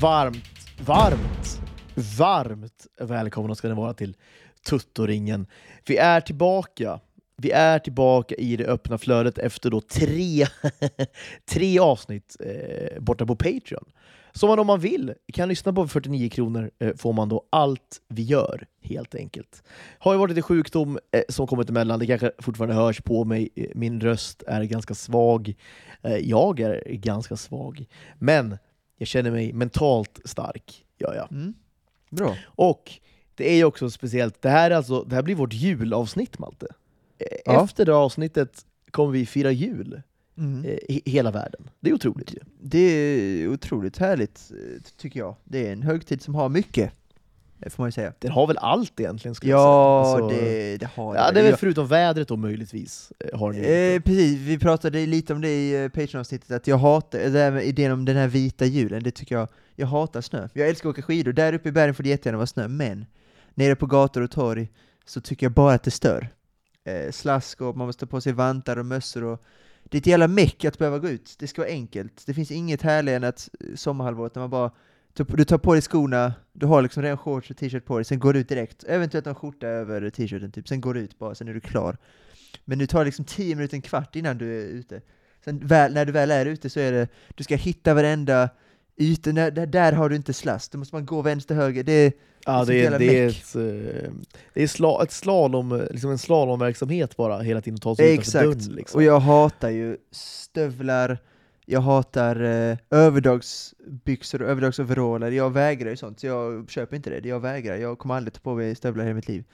varmt, varmt, varmt välkomna ska ni vara till Tuttoringen. Vi är tillbaka. Vi är tillbaka i det öppna flödet efter då tre, tre avsnitt eh, borta på Patreon. Så man om man vill kan lyssna på för 49 kronor eh, får man då allt vi gör, helt enkelt. Har ju varit lite sjukdom eh, som kommit emellan, det kanske fortfarande hörs på mig. Eh, min röst är ganska svag. Eh, jag är ganska svag. Men jag känner mig mentalt stark, gör jag. Mm. Bra. Och det är ju också speciellt, det här, är alltså, det här blir vårt julavsnitt Malte. Eh, Ja. Efter det avsnittet kommer vi fira jul, Mm. eh, i hela världen. Det är otroligt ju. Det är otroligt härligt, eh, tycker jag. Det är en högtid som har mycket, eh, får man ju säga. Den har väl allt egentligen skulle Ja, jag säga. Alltså, det, det har ja, det är väl förutom vädret då möjligtvis. eh, Har ju Eh, precis, vi pratade lite om det i eh, Patreon-avsnittet, att jag hatar, idén om den här vita julen, det tycker jag, jag hatar snö. Jag älskar att åka skidor, där uppe i bergen får det jättegärna vara snö, men nere på gator och torg så tycker jag bara att det stör. Eh, slask och man måste ta på sig vantar och mössor och det är ett jävla meck att behöva gå ut, det ska vara enkelt. Det finns inget härligare än att eh, sommarhalvåret när man bara du tar på dig skorna, du har liksom redan shorts och t-shirt på dig, sen går du ut direkt. Eventuellt en skjorta över t-shirten typ, sen går du ut bara, sen är du klar. Men nu tar liksom 10 minuter, en kvart innan du är ute. Sen väl, när du väl är ute så är det, du ska hitta varenda yta, där, där har du inte slask, då måste man gå vänster, höger, det är Ja, sånt det är, det är, ett, eh, det är sla, ett slalom, liksom en slalomverksamhet bara, hela tiden ta sig utanför Exakt, dörren. Liksom. och jag hatar ju stövlar, jag hatar eh, överdagsbyxor och överdagsoveraller, jag vägrar ju sånt, så jag köper inte det, jag vägrar, jag kommer aldrig ta på mig stövlar i hela mitt liv.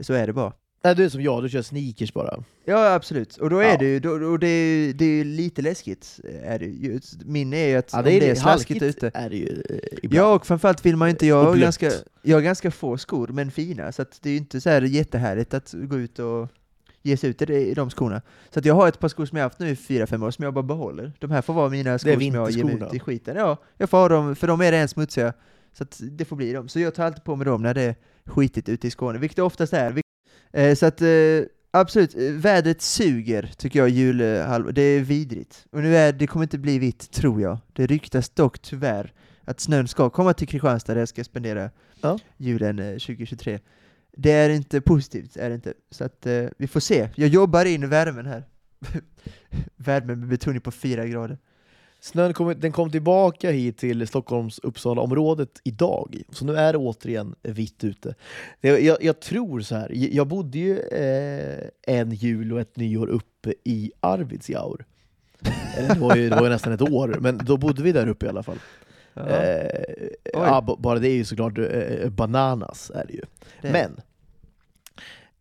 Så är det bara. Nej, du är som jag, du kör sneakers bara. Ja absolut, och då är Ja. det ju, då, och det är, det är ju lite läskigt, är det ju. Min är ju att Ja, om det är, det är slaskigt ute, är det ju eh, ibland. Ja, och framförallt vill man ju inte, jag har, ganska, jag har ganska få skor, men fina, så att det är ju inte så här jättehärligt att gå ut och ge sig ut i, de skorna. Så att jag har ett par skor som jag haft nu i fyra fem år, som jag bara behåller. De här får vara mina skor som jag ger mig ut i skiten. Ja, jag får ha dem, för de är redan smutsiga, så att det får bli dem. Så jag tar alltid på mig dem när det är skitigt ute i Skåne, vilket det oftast är. Eh, så att, eh, absolut, eh, vädret suger, tycker jag, julhalv. Det är vidrigt. Och nu är det kommer inte bli vitt, tror jag. Det ryktas dock tyvärr att snön ska komma till Kristianstad där jag ska spendera Ja. julen eh, 2023. Det är inte positivt, är det inte. Så att eh, vi får se. Jag jobbar in värmen här. värmen med betoning på fyra grader. Snön kom, den kom tillbaka hit till Stockholms Uppsala-området idag, så nu är det återigen vitt ute. Det, jag, jag tror så här. jag jag bodde ju eh, en jul och ett nyår uppe i Arvidsjaur. Det, var ju, det var ju nästan ett år, men då bodde vi där uppe i alla fall. Ja, Eh, ja, bara det är ju såklart eh, bananas, är det ju. det Men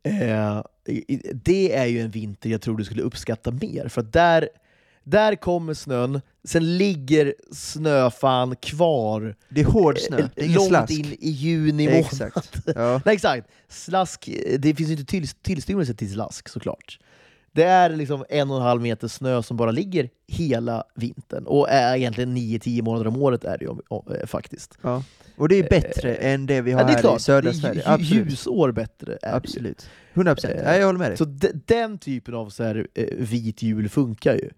eh, det är ju en vinter jag tror du skulle uppskatta mer, för där, där kommer snön, sen ligger snöfan kvar det är hård snö, eh, det är långt slask. in i juni månad. Exakt. Ja. Nej, exakt. Slask, eh, det finns ju inte till, tillstymmelse till slask såklart. Det är liksom en och en halv meter snö som bara ligger hela vintern, och är egentligen 9-10 månader om året är det ju eh, faktiskt. Ja. Och det är bättre än det vi har Ja, det är här i klart, södra det är Sverige. Absolut. ljusår bättre är det ju. Absolut. 100 procent. Eh, Ja, jag håller med dig. Så de, den typen av så här, eh, vit jul funkar ju.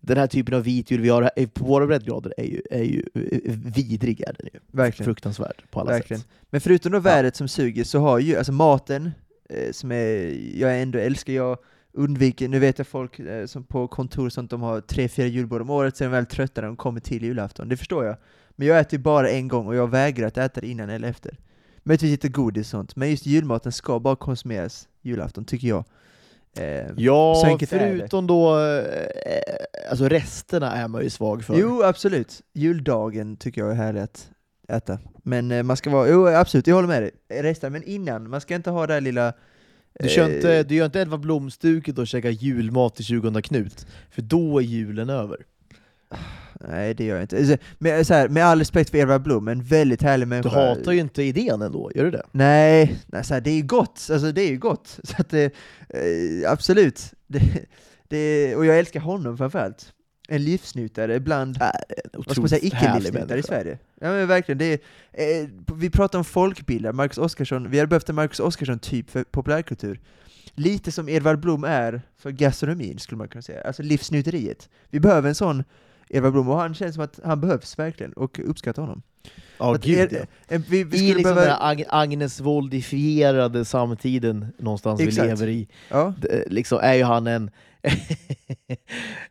Den här typen av vit jul vi har här, på våra breddgrader är ju, är ju eh, vidrig. Är den ju. Verkligen. Fruktansvärd på alla Verkligen. sätt. Men förutom då vädret som suger så har ju, alltså maten, eh, som är, jag ändå älskar, jag undviker, nu vet jag folk eh, som på kontor och sånt, de har tre, fyra julbord om året, så är de väl trötta när de kommer till julafton, det förstår jag. Men jag äter ju bara en gång och jag vägrar att äta det innan eller efter. Möjligtvis lite godis och sånt, men just julmaten ska bara konsumeras julafton, tycker jag. Eh, Ja, förutom då, eh, alltså resterna är man ju svag för. Jo, absolut. Juldagen tycker jag är härligt att äta. Men eh, man ska vara, jo absolut, jag håller med dig. Resten, men innan, man ska inte ha det här lilla... Du, kör eh, inte, du gör inte Edvard Blom-stuket och käkar julmat till 20 Knut, för då är julen över. Nej, det gör jag inte. Alltså, Med, så här, med all respekt för Edvard Blom, en väldigt härlig Du människa. hatar ju inte idén ändå, gör du det? Nej, nej så här, det är ju gott. Alltså det är ju gott. Så att det, eh, absolut. Det, det, och jag älskar honom framförallt. En livsnjutare bland, Äh, vad ska man säga, icke-livsnjutare i. Sverige. Ja men verkligen, det är, eh, vi pratar om folkbildare, Marcus Oskarsson, vi hade behövt en Marcus Oskarsson-typ för populärkultur. Lite som Edvard Blom är för gastronomin, skulle man kunna säga. Alltså livsnjuteriet. Vi behöver en sån Edvard Blom, och han känns som att han behövs verkligen, och uppskattar honom. Att gud er- ja. Vi, vi I liksom behöva... den här Ag- Agnes voldifierade samtiden någonstans Exakt. vi lever i, Ja, liksom är ju han en...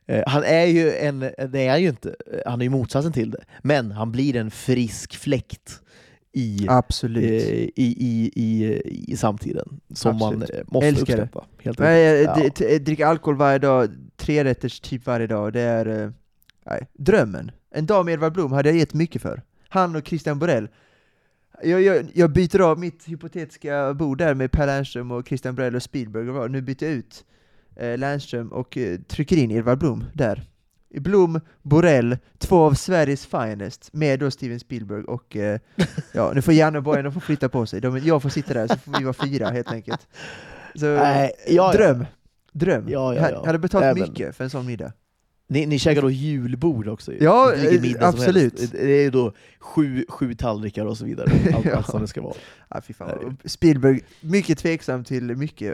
Eh, han är ju en... Det är ju inte... Han är ju motsatsen till det. Men han blir en frisk fläkt i, eh, absolut. i, i, i, i samtiden som man Absolut. eh, måste Älskar det. uppskatta. Helt Nej, jag, Ja. d- t- dricker alkohol varje dag, tre rätters typ varje dag, det är eh, nej, drömmen. En dag med Edvard Blom hade jag gett mycket för. Han och Christian Borell. Jag, jag, jag byter av mitt hypotetiska bord där med Per Lernström och Christian Borell och Spielberg och vad. Nu byter jag ut eh, Lernström och eh, trycker in Edvard Blom där. Blom, Borell, två av Sveriges finest, med då Steven Spielberg och eh, ja, nu får Janne och Bojan de får flytta på sig. De, jag får sitta där så får vi vara fyra helt enkelt. Så, Nej, ja, dröm. Dröm. Ja, ja, Jag ja. hade betalt Nej, men- mycket för en sån middag. Ni, ni käkar då julbord också? Ja, absolut. Det är då sju, sju tallrikar och så vidare. Allt, Ja. allt som det ska vara. Ah, fy fan. Spielberg, mycket tveksam till mycket.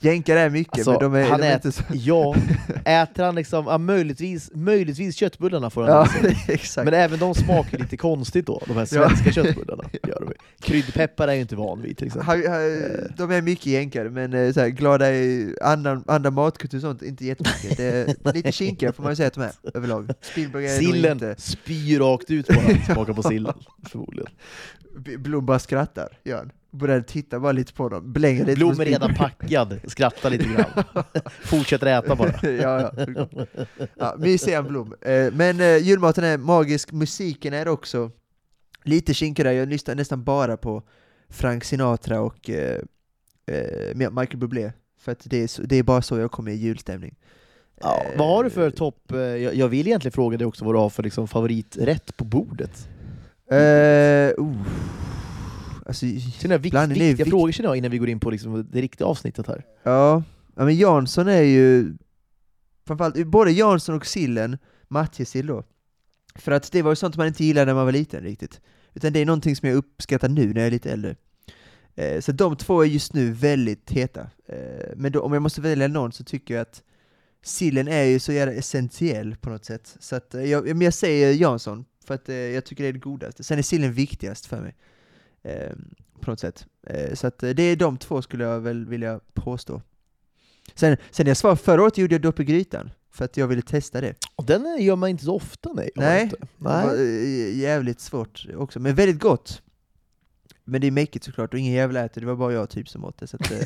Jänkare är mycket, Alltså, men de är, han de är inte så... Ja, äter han liksom, ja, möjligtvis, möjligtvis köttbullarna får han Ja, exakt. Men även de smakar lite konstigt då, de här svenska köttbullarna. Gör de. ju. Kryddpeppar är jag inte van vid till exempel. Han, de är mycket jänkare, men eh, så här, glada i andra, andra matkultur och sånt, inte jättemycket. Det lite kinkiga får man ju säga att de är, överlag. Spielberg är Sillen inte... spyr rakt ut bara, smakar på sillen. Förmodligen. B- Blom bara skrattar, gör han. Borrell tittar bara lite på dem, blänger lite Blom är redan packad, skrattar lite grann. Fortsätter äta bara. ja, ja. ja mysig är han Blom. Eh, Men eh, julmaten är magisk, musiken är också lite kinkigare. Jag lyssnar nästan bara på Frank Sinatra och eh, Michael Bublé. För att det är, så, det är bara så jag kommer i julstämning. Ja, vad har du för topp... Jag, jag vill egentligen fråga dig också vad du har för liksom, favoriträtt på bordet. Eh, uh. Alltså, Sina vikt, Bland- det är viktiga vikt- frågor känner jag innan vi går in på liksom, det riktiga avsnittet här. ja. ja, men Jansson är ju framförallt, både Jansson och sillen, matjessill då. För att det var ju sånt man inte gillade när man var liten riktigt. Utan det är någonting som jag uppskattar nu när jag är lite äldre. Eh, så de två är just nu väldigt heta. Eh, men då, om jag måste välja någon så tycker jag att sillen är ju så jävla essentiell på något sätt. Så att, eh, jag, men jag säger Jansson, för att eh, jag tycker det är det godaste. Sen är sillen viktigast för mig. Eh, på något sätt. Eh, så att eh, det är de två skulle jag väl vilja påstå. Sen, sen när jag svarade förra året gjorde jag dopp i grytan, för att jag ville testa det. Och den gör man inte så ofta, nej. Nej. Det var nej. eh, jävligt svårt också, men väldigt gott. Men det är mäckigt såklart, och ingen jävla äter, det var bara jag typ som åt det. Så att, eh,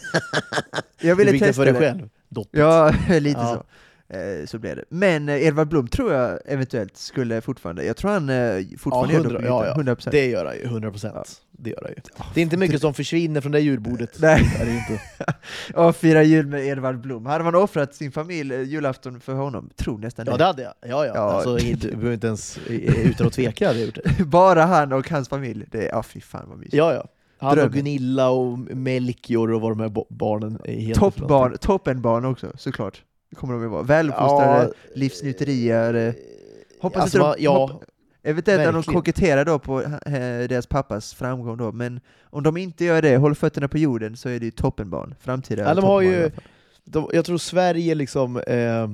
jag ville fick det testa för dig själv, doppet. Ja, lite Ja. så. Eh, så blev det. Men eh, Edvard Blom tror jag eventuellt skulle fortfarande, jag tror han eh, fortfarande Ja, gör dopp i 100, ja, grytan, ja. 100%. Det gör han ju, 100 procent. Det gör han ju. Det är inte mycket som försvinner från det julbordet. Nej. Är det inte. Ja, fira jul med Edvard Blom. Hade man offrat sin familj julafton för honom? Tror nästan Ja, det. det hade jag. Ja, ja. Ja. Alltså, inte, behöver inte ens, utan att tveka hade jag gjort det. Bara han och hans familj. Det är, ja fy fan vad mysigt. Ja, ja. Han Drömmen. och Gunilla och Melchior och vad de här barnen är toppenbarn också, såklart. Kommer de ju vara. Väluppfostrade, livsnjuterier. eh, Hoppas alltså, inte de, ja, hopp, eventuellt att de koketterar då på eh, deras pappas framgång då, men om de inte gör det, håller fötterna på jorden, så är det ju toppenbarn. Framtida Ja, de har ju- de, jag tror Sverige liksom eh,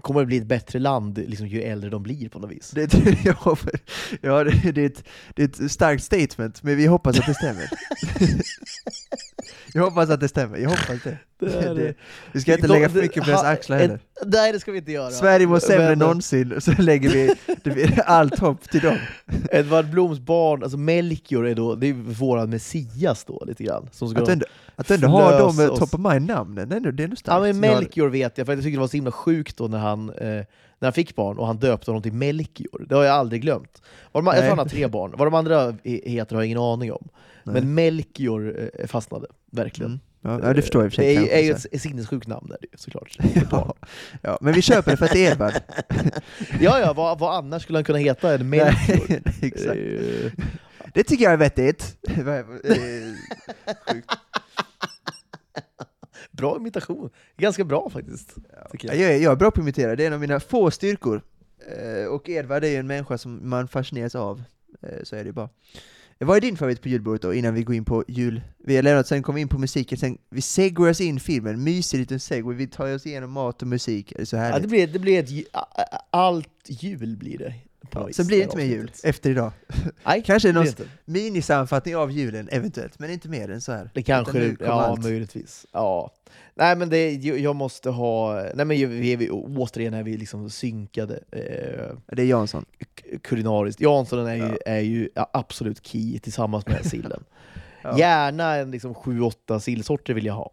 kommer att bli ett bättre land liksom, ju äldre de blir på något vis. Det, hoppas- ja, det, är ett, det är ett starkt statement, men vi hoppas att det stämmer. jag hoppas att det stämmer, jag hoppas det. Det det vi ska inte lägga för mycket på deras axlar heller. Nej, det ska vi inte göra. Sverige mår sämre än Men- någonsin, så lägger vi allt hopp till dem. Edvard Bloms barn, alltså Melchior är då, det är våran Messias då lite grann. Som ska Att du ändå, har med oss. top of mind-namnen, det är ändå, det är ändå starkt. Ja men Melchior vet jag, för jag tycker det var så himla sjukt då när han, eh, när han fick barn och han döpte honom till Melchior. Det har jag aldrig glömt. Vad de, jag tror han har tre barn, vad de andra he- heter har jag ingen aning om. Nej. Men Melchior eh, fastnade, verkligen. Mm. Ja, det förstår jag i och för sig. Det är, ju ett, ett sinnessjukt namn är det ju såklart. ja, ja, men vi köper det för att det är Edvard. ja, ja, vad, vad annars skulle han kunna heta än Melchior? Det Exakt. tycker jag är vettigt. Sjukt. Bra imitation. Ganska bra faktiskt. Ja, jag. Jag är, jag är bra på att imitera, det är en av mina få styrkor. Eh, och Edvard är ju en människa som man fascineras av, eh, så är det ju bara. Vad är din favorit på julbordet då, innan vi går in på jul? Vi har lämnat, sen kommer vi in på musiken, sen vi segwayas in filmen, mysig liten segway, vi tar oss igenom mat och musik, det är så Ja, härligt. det blir, det blir ett, allt jul blir det. Vis, sen blir det inte mer jul efter idag. Nej, Kanske det någon. Minisammanfattning av julen, eventuellt, men inte mer än så här. Det kanske, kommer ja allt. möjligtvis. Ja. Nej men det, jag måste ha, nej men vi, vi, återigen är vi liksom synkade eh, Det är Jansson. kulinariskt. Jansson är ju, Ja. är ju absolut key tillsammans med sillen. Ja. Gärna en liksom 7-8 sillsorter vill jag ha.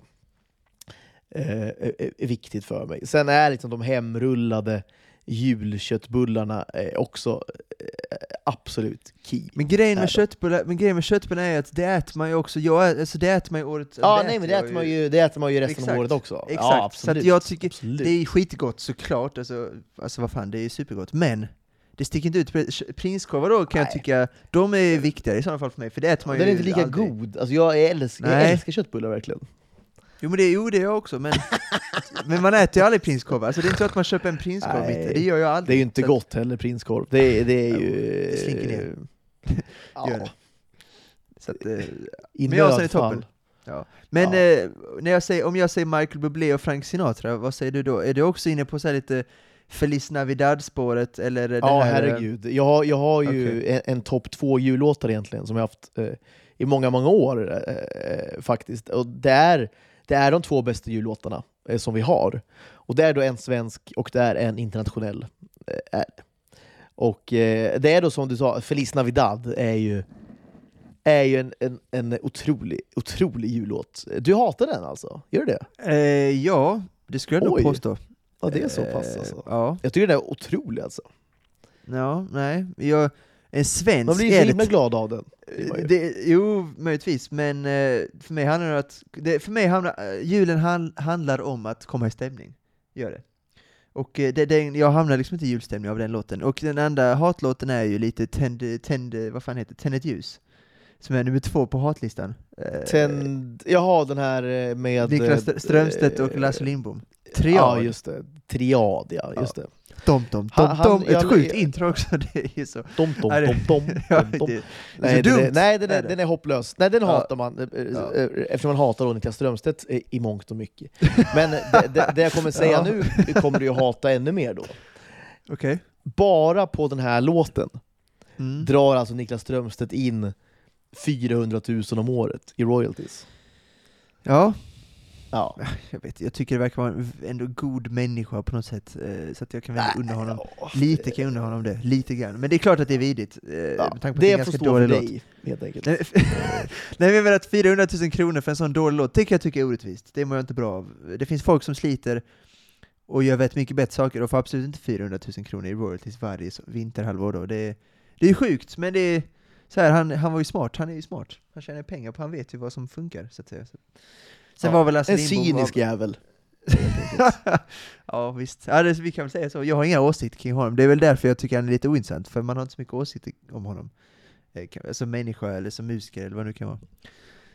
Eh, är, är viktigt för mig. Sen är liksom de hemrullade julköttbullarna eh, också eh, absolut key. Men grejen Är med köttbullar, men grejen med köttbullar är att det äter man ju också, jag, alltså det äter man ju året Ja, nej men det jag äter man ju, det äter man ju resten Exakt. av året också. Exakt, Ja, så att absolut. jag tycker absolut. Det är skitgott såklart, alltså, alltså vad fan, det är supergott, men det sticker inte ut. Pr- Prinskorvar då kan jag Nej. tycka, de är viktigare i sådana fall för mig, för det äter man ju Den är inte lika aldrig. god. Alltså jag, älskar, jag älskar köttbullar verkligen. Jo men det, jo, det är jag också, men, men man äter ju aldrig prinskorvar, alltså det är inte så att man köper en prinskorv Nej. mitt i, det gör jag Det aldrig. är ju inte Så gott heller, prinskorv. Det, det är ju... det slinker ner. Ja, Gör det. Så att, eh, I Men är nödfall. toppen. Ja. Men Ja. eh, när jag säger, om jag säger Michael Bublé och Frank Sinatra, vad säger du då? Är du också inne på så lite Feliz Navidad-spåret, eller det Ja, här, eh, herregud. Jag har, jag har ju Okej. en, en topp två jullåtar egentligen, som jag haft eh, i många, många år eh, faktiskt. Och det är, det är de två bästa jullåtarna eh, som vi har. Och det är då en svensk och det är en internationell. Eh. Och eh, det är då som du sa, Feliz Navidad är ju, är ju en, en, en otrolig, otrolig jullåt. Du hatar den alltså? Gör du det? Eh, ja, det skulle jag nog Oj. påstå. Ja, det är så pass Eh, alltså. Ja, Jag tycker den är otrolig alltså. ja, nej. Jag, en svensk Man blir ju himla glad av den. det, jo, möjligtvis, men eh, för mig handlar det, att, det för mig handlar, eh, julen han, handlar om att komma i stämning. Gör det. Och eh, det, det, jag hamnar liksom inte i julstämning av den låten. Och den andra hatlåten är ju lite Tänd, tänd vad fan heter? Tänd ett ljus. Som är nummer två på hatlistan. Eh, Tänd... Jaha, den här eh, med... Niklas eh, Strömstedt och eh, Lasse Lindbom. Ja, Triad. just det. Triad, ja. Just det. Dom, Han- dom, han- dom. Ett jag- sjukt intro också. Det är så. Dom, Nej, det- den är, den, hopplös. Nej, den Ja. hatar man, eh, Ja. eh, eftersom man hatar då Niklas Strömstedt i, mångt och mycket. Men det, det, det jag kommer säga Ja. nu kommer du ju hata ännu mer då. Okej. Bara på den här låten Mm. drar alltså Niklas Strömstedt in 400 000 om året i royalties. Ja, Ja. jag vet Jag tycker det verkar vara en ändå god människa på något sätt. eh, Så att jag kan väl unna honom. ja, Lite kan jag unna honom det, lite grann. Men det är klart att det är vidigt. eh, Ja, med tanke på det är det får ganska dålig låt. dig, helt enkelt. Nej, men jag att 400 000 kronor för en sån dålig låt, det kan jag tycka är orättvist. Det mår jag inte bra av. Det finns folk som sliter och gör väldigt mycket bättre saker och får absolut inte 400 000 kronor i royalties varje vinterhalvår då. Det är, det är sjukt, men det är så här, han, han var ju smart, han är ju smart. Han tjänar pengar på, han vet ju vad som funkar. Så att säga. Så- Sen Ja, var väl Lasse En Lindbom... cynisk jävel. ja visst, ja, det, vi kan väl säga så. Jag har inga åsikter kring honom. Det är väl därför jag tycker han är lite ointressant, för man har inte så mycket åsikter om honom. Eh, Som människa eller som musiker eller vad det nu kan vara.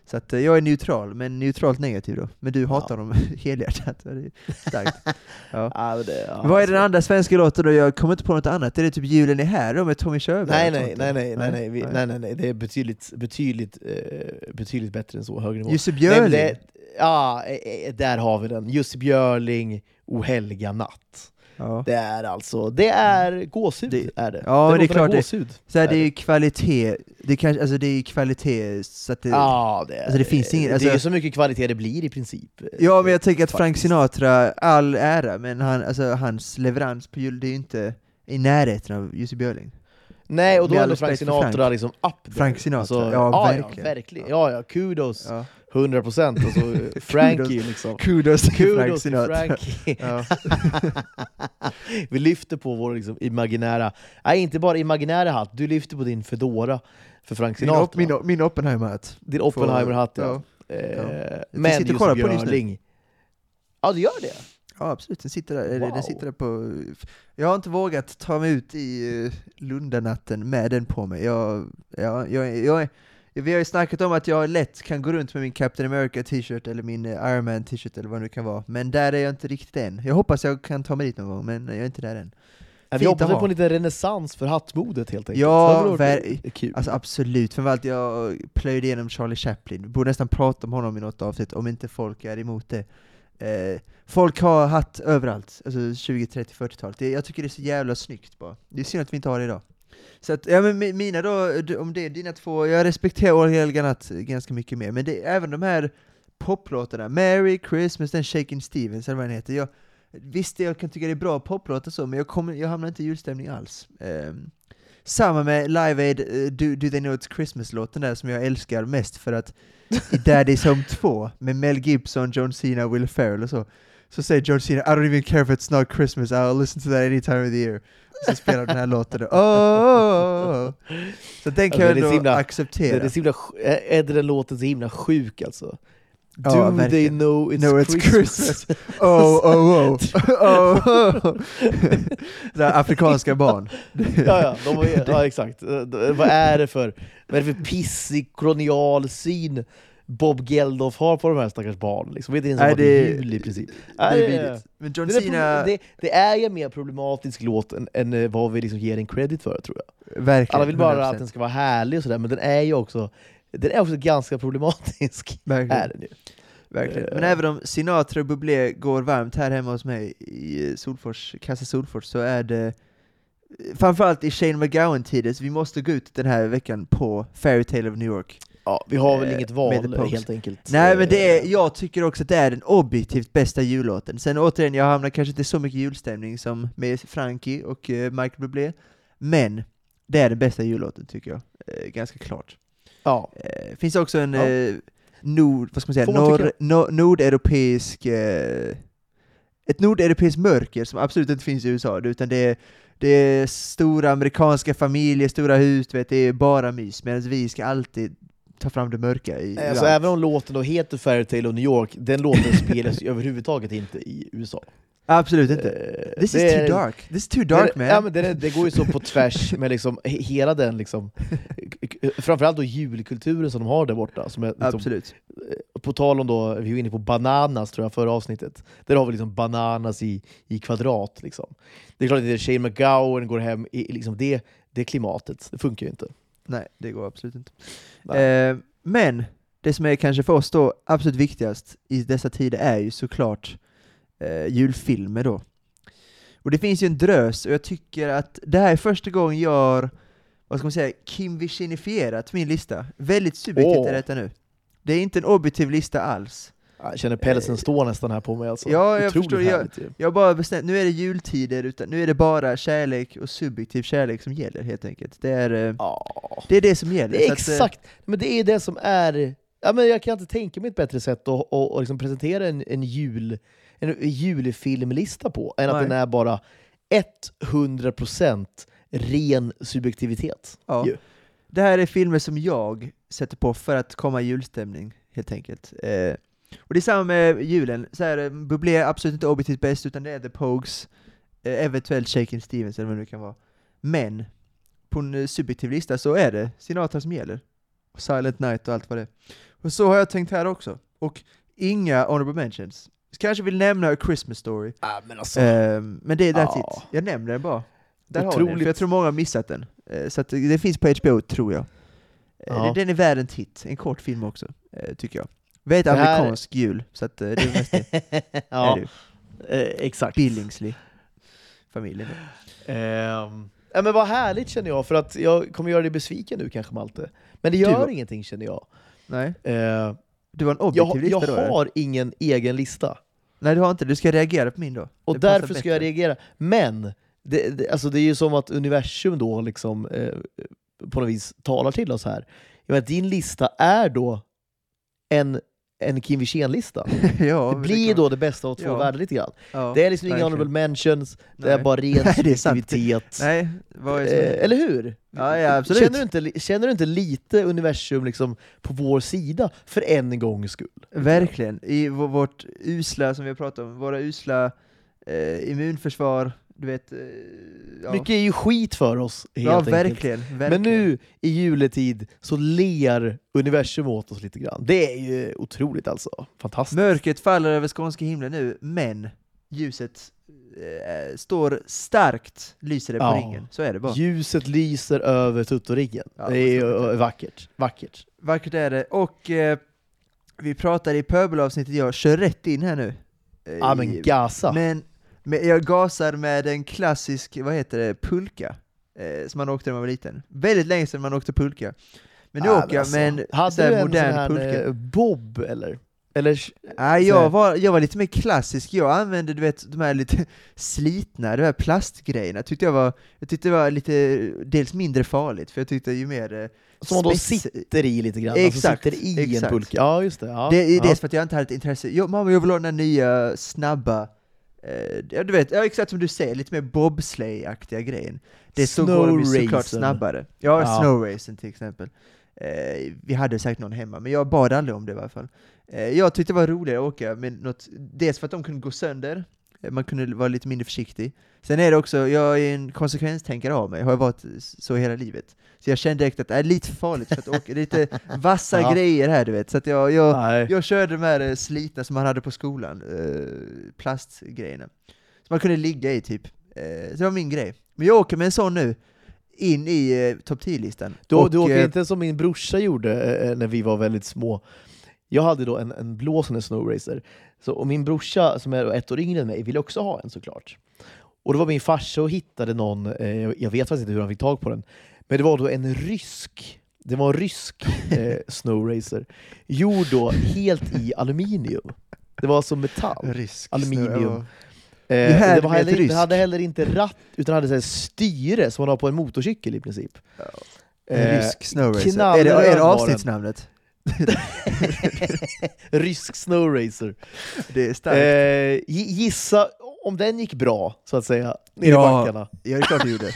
Så att eh, jag är neutral, men neutralt negativ då. Men du hatar honom helhjärtat. Ja, det är starkt. Ja. Ja, det, ja, Vad är den andra svenska låten då? Jag kommer inte på något annat. Är det typ Julen är här då med Tommy Körberg? Nej nej, nej, nej, nej, nej, vi, nej, nej, nej, det är betydligt, betydligt, eh, betydligt bättre än så, högre nivå. Jussi Björling? ja, eh, där har vi den. Jussi Björling, O helga natt. Ja. Det är alltså, det är gåshud, Det- är det. ja, Den det är klart det- gåshud. Så här, är det är ju kvalitet, det, kan, alltså, det är kvalitet så att det... Ja, det, Alltså, det finns ingen- det är alltså- ju så mycket kvalitet det blir i princip. eh, Ja, men jag tänker att Frank. Sinatra, all ära, men han, alltså, hans leverans på jul, det är ju inte i närheten av Jussi Björling. Nej, och då är Frank Sinatra Frank. liksom up there. Frank Sinatra, Alltså, ja, ja, verkligen. Ja, verkligen. Ja, ja, kudos. Ja. 100% alltså, Frankie liksom. Kudos till Frank Kudos Sinatra. Frankie. Ja. Vi lyfter på vår liksom, imaginära, nej inte bara imaginära hatt, du lyfter på din Fedora för Frank Min, Sinatra. op, min, min Oppenheimer-hatt. din Oppenheimer-hatt ja. Ja. Eh, Jag men och just. Björling. Ja, det gör det? ja, absolut. Den sitter där, Wow. den sitter där på... Jag har inte vågat ta mig ut i uh, Lundanatten med den på mig. Jag, ja, jag, jag, vi har ju snackat om att jag lätt kan gå runt med min Captain America t-shirt eller min eh, Iron Man t-shirt eller vad det nu kan vara. Men där är jag inte riktigt än. Jag hoppas jag kan ta mig dit någon gång, men jag är inte där än. Vi Fint hoppas på en liten renässans för hattmodet helt enkelt. Ja, ver- kul. Alltså absolut, framförallt jag plöjde igenom Charlie Chaplin, vi borde nästan prata om honom i något avsnitt om inte folk är emot det. Eh, folk har hatt överallt, alltså 20, 30, 40-talet. Det- Jag tycker det är så jävla snyggt bara. Det är synd att vi inte har det idag. Så att, ja men mi- mina då, om det är dina två, jag respekterar All Helga Natt ganska mycket mer, men det är även de här poplåtarna, Merry Christmas, den Shakin' Stevens eller vad den heter. Jag, visst, jag kan tycka det är bra poplåtar så, men jag, kommer, jag hamnar inte i julstämning alls. Ehm, samma med Live Aid, eh, Do, Do They Know It's Christmas-låten där som jag älskar mest för att i Daddy's Home 2 med Mel Gibson, John Cena, Will Ferrell och så, så säger John Cena I don't even care if it's not Christmas, I'll listen to that any time of the year. Så spelar den här låten. Oh, oh, oh. Så den kan Ja, jag ändå himla- Det acceptera. är så himla, är den låten så himla sjuk alltså? Do Ja, they verkligen. know it's, No, it's Christmas? Christmas. Oh, oh, oh. oh, oh. Här afrikanska barn. ja, ja, de var, ja, exakt. Vad är det för, vad är det för pissig kolonial syn Bob Geldof har på de här stackars barnen? Liksom. Vet inte ens Nej, det är det- jul i princip. Det är Nej, vidrigt. Men John det, är Cena, problem- det, det är ju en mer problematisk låt än, än eh, vad vi liksom ger den credit för, tror jag. verkligen. Alla vill bara 100%. att den ska vara härlig och sådär, men den är ju också, den är också ganska problematisk. Verkligen. Är den ju. Verkligen. Eh. Men även om Sinatra och Bublé går varmt här hemma hos mig i eh, Solfors, Kassa Solfors så är det framförallt i Shane McGowan-tider, så vi måste gå ut den här veckan på Fairy Tale of New York. Ja, vi har väl Eh, inget val helt enkelt. Nej men det är, Eh, jag tycker också att det är den objektivt bästa jullåten. Sen återigen, jag hamnar kanske inte så mycket julstämning som med Frankie och eh, Michael Bublé, men det är den bästa jullåten tycker jag, eh, ganska klart. Ja, Eh, finns också en Ja. eh, nord, vad ska man säga, man norr, no, nordeuropeisk, eh, ett nordeuropeiskt mörker som absolut inte finns i USA, utan det är, det är stora amerikanska familjer, stora hus, du vet, det är bara mys, medan vi ska alltid ta fram det mörka i alltså, allt. även om låten då heter Fairytale of New York, den låten spelas överhuvudtaget inte i USA. Absolut inte. Eh, This is är- too dark, this is too dark det, man. Ja, men det, det går ju så på tvärs med liksom, he- hela den liksom, framförallt då julkulturen som de har där borta. Som är liksom, Absolut. på tal om då, vi var inne på bananas tror jag förra avsnittet, där har vi liksom bananas i, i kvadrat. Liksom. Det är klart att Shane McGowan går hem i i liksom det, det klimatet, det funkar ju inte. Nej, det går absolut inte. Eh, men det som är kanske för oss då absolut viktigast i dessa tider är ju såklart eh, julfilmer då. Och det finns ju en drös, och jag tycker att det här är första gången jag har, vad ska man säga, Kim min lista. Väldigt subjektivt Åh. är detta nu. Det är inte en objektiv lista alls. Jag känner pälsen stå nästan här på mig. Alltså. Ja, jag Otroligt förstår, jag-. Jag bara bestämt, nu är det jultider, utan nu är det bara kärlek och subjektiv kärlek som gäller helt enkelt. Det är, Ja. det, är det som gäller. Det är att, eh, exakt, men det är det som är... Ja, men jag kan inte tänka mig ett bättre sätt att, att, att liksom presentera en, en, jul, en julfilmlista på, än att Nej. den är bara 100% ren subjektivitet. Ja. ju. Det här är filmer som jag sätter på för att komma i julstämning, helt enkelt. Eh, och det är samma med julen, så här, eh, Bublé är absolut inte objektivt bäst, utan det är The Pogues, eh, eventuellt Shakin' Stevens eller vad det nu kan vara. Men, på en eh, subjektiv lista så är det Sinatra som gäller. Och Silent Night och allt vad det är. Och så har jag tänkt här också. Och inga honorable mentions. Kanske vill nämna A Christmas Story, Ja, men alltså, eh, men det är that's Ja. it. Jag nämner den bara. Där har ni Otroligt. för jag tror många har missat den. Eh, Så det finns på HBO, tror jag. Ja. det- Den är värd en titt, en kort film också, eh, tycker jag. Det här- amerikansk jul, så att eh, det är mest det. är ja, ju. eh, exakt. Billingsley. Familjen. då. Ehm, ja, men vad härligt känner jag, för att jag kommer göra dig besviken nu kanske Malte. Men det gör var- ingenting känner jag. Nej, Eh, du har en jag, objektiv jag lista då? eller? har ingen egen lista. Nej, du har inte. Du ska reagera på min då. Och Det därför ska jag reagera. Men, det, det, alltså det är ju som att universum då liksom, eh, på något vis talar till oss här. Jag menar, din lista är då en, en Kim Wirsén-lista. ja, det blir är då det bästa av två Ja. världar lite grann. Ja, Det är liksom inga honorable mentions, det Nej. är bara ren det subjektivitet. Nej, det Eh, eller hur? Ja, ja, absolut. Känner, du inte, känner du inte lite universum liksom på vår sida för en gångs skull? Verkligen. I vårt usla, som vi har pratat om, våra usla eh, immunförsvar, du vet. Eh, ja, Mycket är ju skit för oss, helt ja enkelt. verkligen, verkligen. Men nu i juletid så ler universum åt oss lite grann. Det är ju otroligt alltså. Fantastiskt. Mörkret faller över skånska himlen nu, men ljuset eh, står starkt, lyser det på Ja. ringen. Så är det bara. Ljuset lyser över tuttoringen. Ja, det är ju det. vackert. Vackert. Vackert är det. Och eh, vi pratade i pöbelavsnittet, jag kör rätt in här nu. Eh, Ja men gasa! men, men jag gasar med en klassisk, vad heter det, pulka. Eh, som man åkte när man var liten. Väldigt länge sedan man åkte pulka. Men nu Ja, åker jag alltså, med en Hade sån här du en modern sån här pulka. eh, bob eller? Eller Nej, så- jag var, jag var lite mer klassisk, jag använde du vet de här lite slitna, de här plastgrejerna, tyckte jag var, jag tyckte det var lite, dels mindre farligt, för jag tyckte ju mer eh, som då sitter i lite grann, Exakt, alltså sitter i exakt. en pulka. Ja just det. Ja, Det är ja. dels för att jag inte hade ett intresse, jag, mamma jag vill ha den här nya, snabba, ja du vet, ja, exakt som du säger, lite mer bobsleigh-aktiga grejen. Det så går de ju såklart snabbare. Ja, Ja. snowracen till exempel. Eh, vi hade säkert någon hemma, men jag bad aldrig om det i alla fall. Eh, jag tyckte det var roligare att åka med något, dels för att de kunde gå sönder, eh, man kunde vara lite mindre försiktig. Sen är det också, jag är en konsekvenstänkare av mig, har varit så hela livet. Så jag kände direkt att det är lite farligt för att åka, lite vassa Ja. grejer här du vet, så jag, jag, Nej. jag körde de här eh, slitna som man hade på skolan, eh, plastgrejerna. Som man kunde ligga i typ. Eh, så det var min grej. Men jag åker med en sån nu, in i eh, topp 10-listan. Du, du åker inte som min brorsa gjorde när vi var väldigt små. Jag hade då en, en blå sån här snowracer, så, och min brorsa som är ett år yngre än mig ville också ha en såklart. Och det var min farsa och hittade någon, eh, jag- vet faktiskt inte hur han fick tag på den, men det var då en rysk det var en rysk eh, snowracer, gjord då helt i aluminium. Det var alltså metall. Rysk aluminium. Eh, Det det heller, det hade heller inte ratt, utan hade så här styre som man har på en motorcykel i princip. ja. Eh, En rysk snowracer. Är det, är det avsnittsnamnet? Rysk snowracer. Det är starkt. Eh, gi- gissa om den gick bra, så att säga, ner i Ja. backarna. Ja, det är klart det gjorde.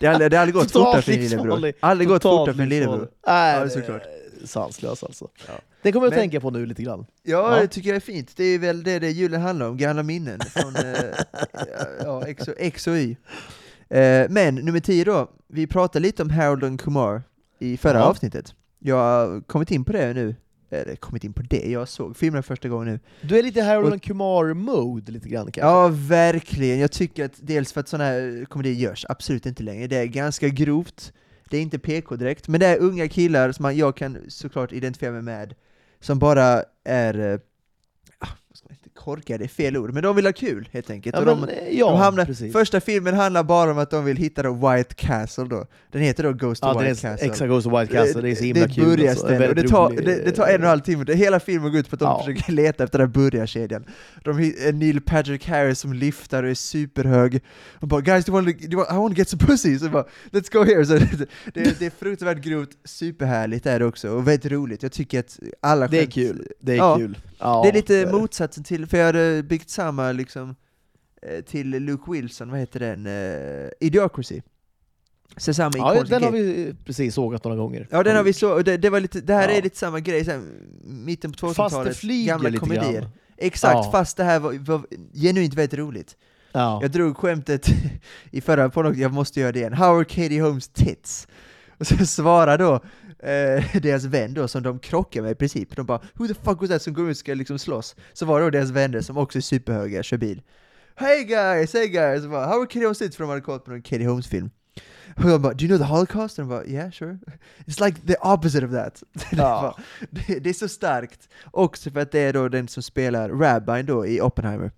Det har aldrig, aldrig gått fortare för din lillebror. Aldrig gått fortare för din lillebror. Nej, Ja, såklart. sanslös alltså. Ja. Det kommer jag att Men- tänka på nu lite grann. Ja, Ja. det tycker jag är fint. Det är väl det, det julen handlar om, gamla minnen från eh, ja, X, och, X och Y. Eh, men nummer 10 då, vi pratade lite om Harold och Kumar i förra avsnittet. Jag har kommit in på det nu, eller kommit in på det, jag såg filmen första gången nu. Du är lite Harold Kumar-mode lite grann kanske? Ja, verkligen. Jag tycker att dels för att sådana här komedier görs absolut inte längre, det är ganska grovt, det är inte PK direkt, men det är unga killar som jag kan såklart identifiera mig med, som bara är, eh, ah, vad ska man inte, korkade är fel ord, men de vill ha kul helt enkelt. Ja, och de, men, eh, ja de hamnar, precis. första filmen handlar bara om att de vill hitta då White Castle då, den heter då Ghost ja, det White Castle. exakt, Ghost of White Castle, det är så himla det kul. alltså. burgarställe, och det tar, det, det tar en och en halv timme, det, hela filmen går ut på att de Ja. försöker leta efter den här burgarkedjan. De Neil Patrick Harris som lyftar och är superhög, och bara 'Guys, do you want to, do you I want to get some pussy' så bara 'Let's go here' så det, det, det är fruktansvärt grovt, superhärligt är det också, och väldigt roligt. Jag tycker att alla Det är skämt- kul. Det är Ja. kul. Ja, det är lite motsatsen till, för jag hade byggt samma liksom eh, till Luke Wilson, vad heter den? Uh, Idiocracy. Så samma Ja, den har vi precis sågat några gånger. Ja den har vi så, det, det, var lite, det här Ja. är lite samma grej, så här, mitten på Fast det 2000-talet, flyger gamla lite komedier. grann. Exakt, Ja. fast det här var, var genuint väldigt roligt. Ja. Jag drog skämtet i förra på något, jag måste göra det igen. How are Katie Holmes tits? Och så svarar då eh, deras vän då, som de krockar med i princip, de bara 'Who the fuck was that?' som går ut och ska liksom slåss. Så var det då deras vänner som också är superhöga, kör bil. 'Hey guys, hey guys!' Bara, 'How are Katie Holmes tits?' För de hade kollat på någon Katie Holmes-film. Och de bara 'Do you know the Holocaust?' Och de bara 'Yeah, sure' It's like the opposite of that. Ja. det, det är så starkt. Också för att det är då den som spelar Rabbin då i Oppenheimer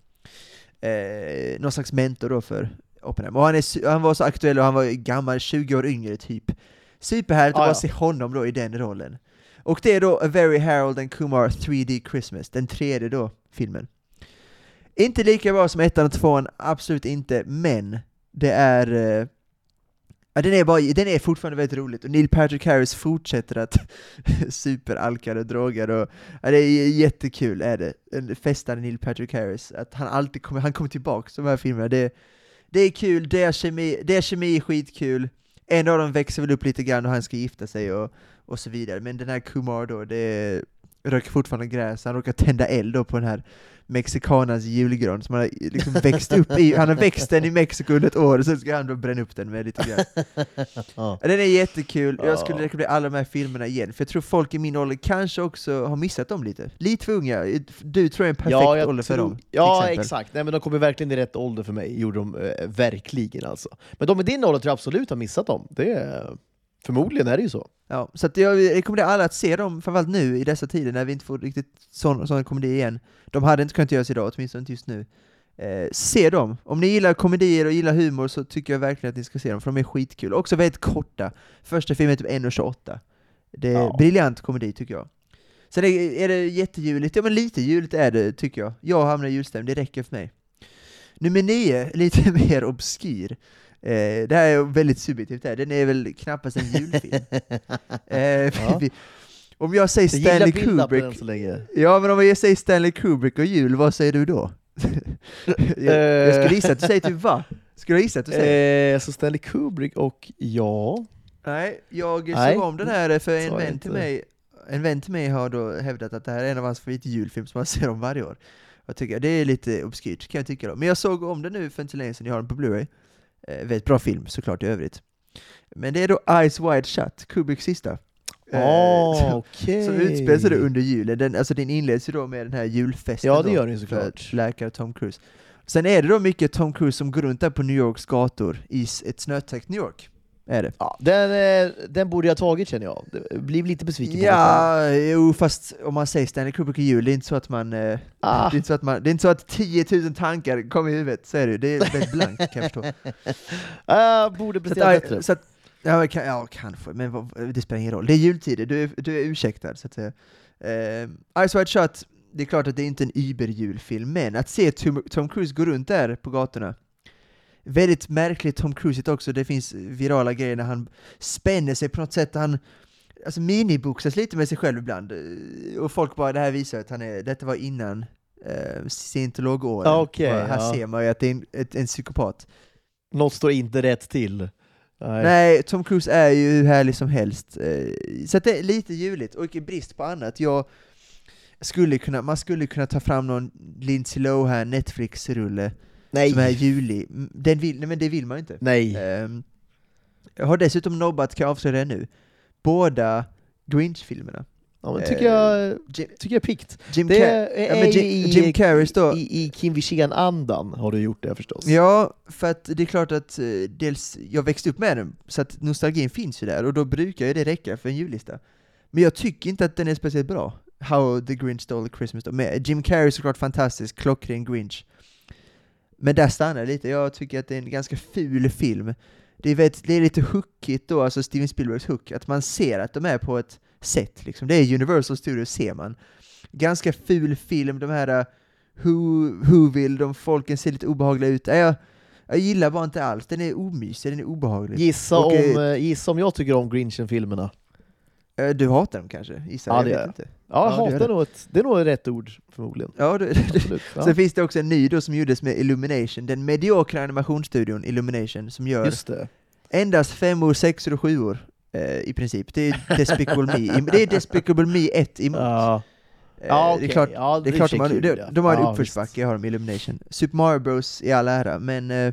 eh, någon slags mentor då för Oppenheimer. Och han, är, han var så aktuell och han var gammal, 20 år yngre typ. Superhärligt Ah, att bara ja. se honom då i den rollen. Och det är då A Very Harold and Kumar 3D Christmas, den tredje då filmen. Inte lika bra som ettan och tvåan, absolut inte, men det är eh, Ja, den, är bara, den är fortfarande väldigt roligt, och Neil Patrick Harris fortsätter att superalkad och drogad och ja, det är jättekul är det, en festande Neil Patrick Harris, att han alltid kommer, han kommer tillbaka till de här filmerna, det, det är kul, deras kemi, deras kemi är skitkul, en av dem växer väl upp lite grann och han ska gifta sig och, och så vidare, men den här Kumar då, det röker fortfarande gräs, han råkar tända eld då på den här mexikanans julgran som han har liksom växt upp i, han har växt den i Mexiko under ett år, och sen ska han då bränna upp den med lite grann. Ja. Den är jättekul, jag Ja. skulle rekommendera alla de här filmerna igen, för jag tror folk i min ålder kanske också har missat dem lite. Lite för unga, du tror jag är en perfekt Ja, ålder för dem. Ja, exakt. Nej, men de kommer verkligen i rätt ålder för mig, gjorde de eh, verkligen alltså. Men de i din ålder tror jag absolut har missat dem. Det är... Förmodligen är det ju så. Ja, så att jag rekommenderar alla att se dem, framförallt nu i dessa tider när vi inte får riktigt sån, sån komedi igen. De hade inte kunnat göras idag, åtminstone inte just nu. Eh, se dem! Om ni gillar komedier och gillar humor så tycker jag verkligen att ni ska se dem, för de är skitkul. Också väldigt korta. Första filmen är typ 1.28. Det är Ja. briljant komedi tycker jag. Sen är, är det jättejuligt, ja men lite juligt är det tycker jag. Jag hamnar i julstämning, det räcker för mig. Nummer nio, lite mer obskyr. Eh, det här är väldigt subjektivt, här. den är väl knappast en julfilm. Eh, Ja. Om jag säger Jag Stanley Kubrick, ja men om jag säger Stanley Kubrick och jul, vad säger du då? jag, jag skulle gissa att du säger typ va? Skulle jag gissa att du säger? Eh, så Stanley Kubrick och ja... Nej, jag Nej, såg om den här för en vän till mig En vän till mig har då hävdat att det här är en av hans favoritjulfilmer som han ser om varje år. Jag tycker det är lite obskyrt kan jag tycka då. Men jag såg om den nu för inte så länge sedan, jag har den på Blu-ray. Eh, väldigt bra film såklart i övrigt. Men det är då Eyes Wide Shut, Kubricks sista. Eh, så- okej. Som utspelar sig under julen, den, alltså den inleds ju då med den här julfesten Ja, det gör den såklart. läkare Tom Cruise. Sen är det då mycket Tom Cruise som går runt där på New Yorks gator i ett snötäckt New York. Är det. Ja, den, eh, den borde jag tagit känner jag. Det blir lite besviken på mig Ja, jo fast om man säger Stanley Kubrick i jul, det är inte så att man... Eh, Ah. det, är inte så att man det är inte så att 10 000 tankar kommer i huvudet, så är det Det är väldigt blankt kan jag förstå. Ah, borde prestera bättre. så att, ja, kan, ja, kanske, men vad, det spelar ingen roll. Det är jultider, du är, du är ursäktad så att säga. Eh, Ice Wide Shut, det är klart att det är inte en überjulfilm, men att se Tom, Tom Cruise gå runt där på gatorna, väldigt märkligt Tom Cruise också, det finns virala grejer när han spänner sig på något sätt, han alltså miniboxas lite med sig själv ibland, eh, och folk bara, det här visar att han är, detta var innan uh, scientologåren, okej, Och här ja. ser man ju att det är en, ett, en psykopat. Något står inte rätt till. Nej. Nej, Tom Cruise är ju hur härlig som helst. Eh, Så det är lite juligt, och i brist på annat, jag skulle kunna, man skulle kunna ta fram någon Lindsay Lohan Netflix-rulle Nej. som är julig. Mm, Den vill, nej men det vill man ju inte. Nej. Ehm, Jag har dessutom nobbat, kan jag avslöja det nu, båda Grinch-filmerna. Ja, men tycker jag, Jim, tycker jag pikt. Jim, Det är, ja, men Jim, i, Jim Carreys då, i, i Kim Wirsén-andan har du gjort det förstås. Ja, för att det är klart att eh, dels, jag växte upp med den, så att nostalgin finns ju där, och då brukar ju det räcka för en jullista. Men jag tycker inte att den är speciellt bra. How the Grinch Stole Christmas. Med Jim Carrey är såklart fantastisk, klockren Grinch. Men där stannar det lite, jag tycker att det är en ganska ful film. Det är, väldigt, det är lite hookigt då, alltså Steven Spielbergs hook, att man ser att de är på ett sätt liksom. Det är Universal Studios ser man. Ganska ful film, de här uh, Who, Whoville, de folken ser lite obehagliga ut. Äh, Jag, jag gillar bara inte alls, den är omysig, den är obehaglig. Gissa, Och, om, eh, eh, gissa om jag tycker om Grinchen-filmerna. Eh, Du hatar dem kanske? Gissar Ja, jag det vet jag. inte. Ja, Ja, det hatar det. nog ett, det är nog rätt ord förmodligen. Ja, du, Absolut. Ja. Sen finns det också en ny då som gjordes med Illumination, den mediokra animationsstudion Illumination, som gör Just det. endast femmor, sexor och sjuor eh, i princip. Det är Despicable Me, det är Despicable Me 1 emot. Ja. Eh, Ja, det okej. är klart, ja, det är klart de har, de, kul, ja. de har en Ja, uppförsbacke, har de Illumination. Super Mario Bros i all ära, men eh,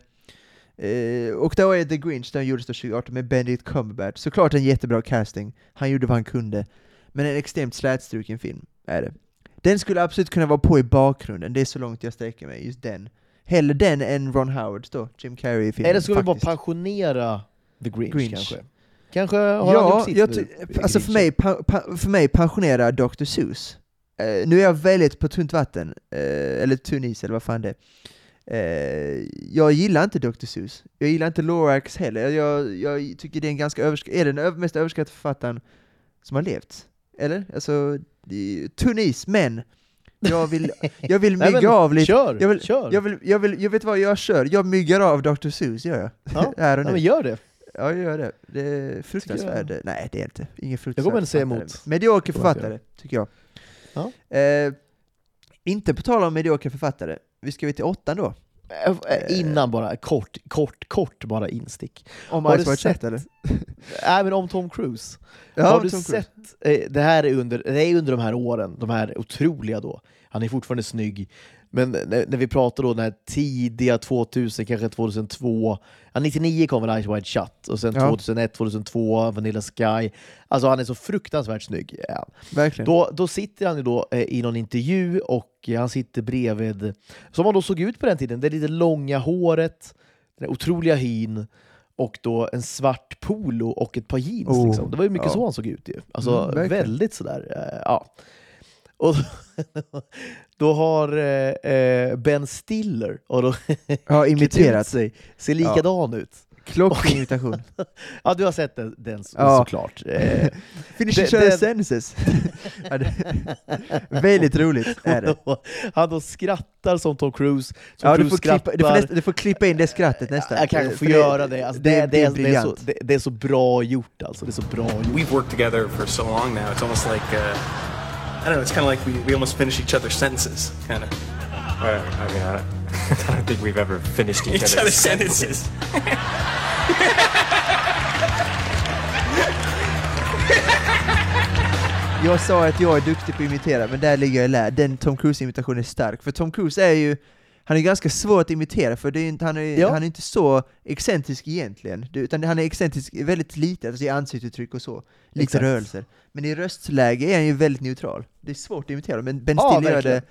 eh, och då är The Grinch, den gjordes då 2018 med Benedict Cumberbatch. Såklart en jättebra casting, han gjorde vad han kunde. Men en extremt slätstruken film, är det. Den skulle absolut kunna vara på i bakgrunden, det är så långt jag sträcker mig, just den. Hellre den än Ron Howards då, Jim Carrey i filmen. Eller ska vi bara faktiskt. pensionera The Grinch, Grinch. kanske? Kanske har Ja, sitt jag nu, alltså för mig, för mig pensionera Dr. Seuss. Eh, nu är jag väldigt på tunt vatten, eh, eller tunn is eller vad fan det är. Eh, jag gillar inte Dr. Seuss. Jag gillar inte Lorax heller. Jag, jag tycker det är en ganska översk- är den över- mest överskattade författaren som har levt. Eller? Alltså, det är tunn is, men jag vill, jag vill Nej, mygga men, av lite. Kör! Jag vill- kör! Jag vill, jag vill, jag vet vad jag kör, jag myggar av Dr. Seuss gör jag. ja. Här och ja, nu. men gör det. Ja, jag gör det. Det är fruktansvärt. Nej, det är inte. Ingen fruktansvärd Jag kommer inte säga emot. Medioker författare, tycker jag. Ja. Eh, inte på tal om mediokra författare, vi ska vi till åttan då? Äh, äh, Innan bara, kort, kort, kort bara instick. Om Har Ice du White sett- eller? Nej men om Tom Cruise. Ja, har du Tom Cruise. sett, eh, det här är under, det är under de här åren, de här otroliga då. Han är fortfarande snygg. Men när, när vi pratar då den här tidiga 2000, kanske 2002, ja, 99 kom väl Eyes Wide Shut, och sen Ja. 2001, 2002, Vanilla Sky. Alltså han är så fruktansvärt snygg. Ja. Verkligen. Då, då sitter han ju då eh, i någon intervju och eh, han sitter bredvid, som han då såg ut på den tiden, det lite långa håret, den otroliga hyn och då en svart polo och ett par jeans. Oh, liksom. Det var ju mycket ja. så han såg ut ju. Alltså Mm, väldigt sådär, eh, ja. Och då har eh, eh, Ben Stiller och då Ja, imiterat. sig, ser likadan ut. Klockren imitation. Ja, du har sett den, den så- Ja. såklart. Eh, the det- sentences. Ja, Väldigt roligt är det. han då skrattar som Tom Cruise. Tom Ja, du, Cruise får klippa, du, får nästa, du får klippa in det skrattet nästan. Jag kanske får göra det. Alltså, det, det, det, är, det, är briljant. så, det, det är så bra gjort alltså. Det är så bra gjort. We've worked together for so long now. It's almost like uh, I don't know. It's kind of like we, we almost finish each other's sentences, kind of. I, I mean, I don't, I don't think we've ever finished each, Each other's sentences. Jag sa att jag är duktig på att imitera, men där ligger jag i lä. Den Tom Cruise-imitationen är stark. För Tom Cruise är ju, han är ganska svår att imitera, för det är inte, han, är, Ja. han är inte så excentrisk egentligen. Utan han är excentrisk väldigt lite, alltså i ansiktsuttryck och så. Lite Exakt. rörelser. Men i röstläge är han ju väldigt neutral. Det är svårt att imitera, men Ben Ja, Stiller, gör, verkligen.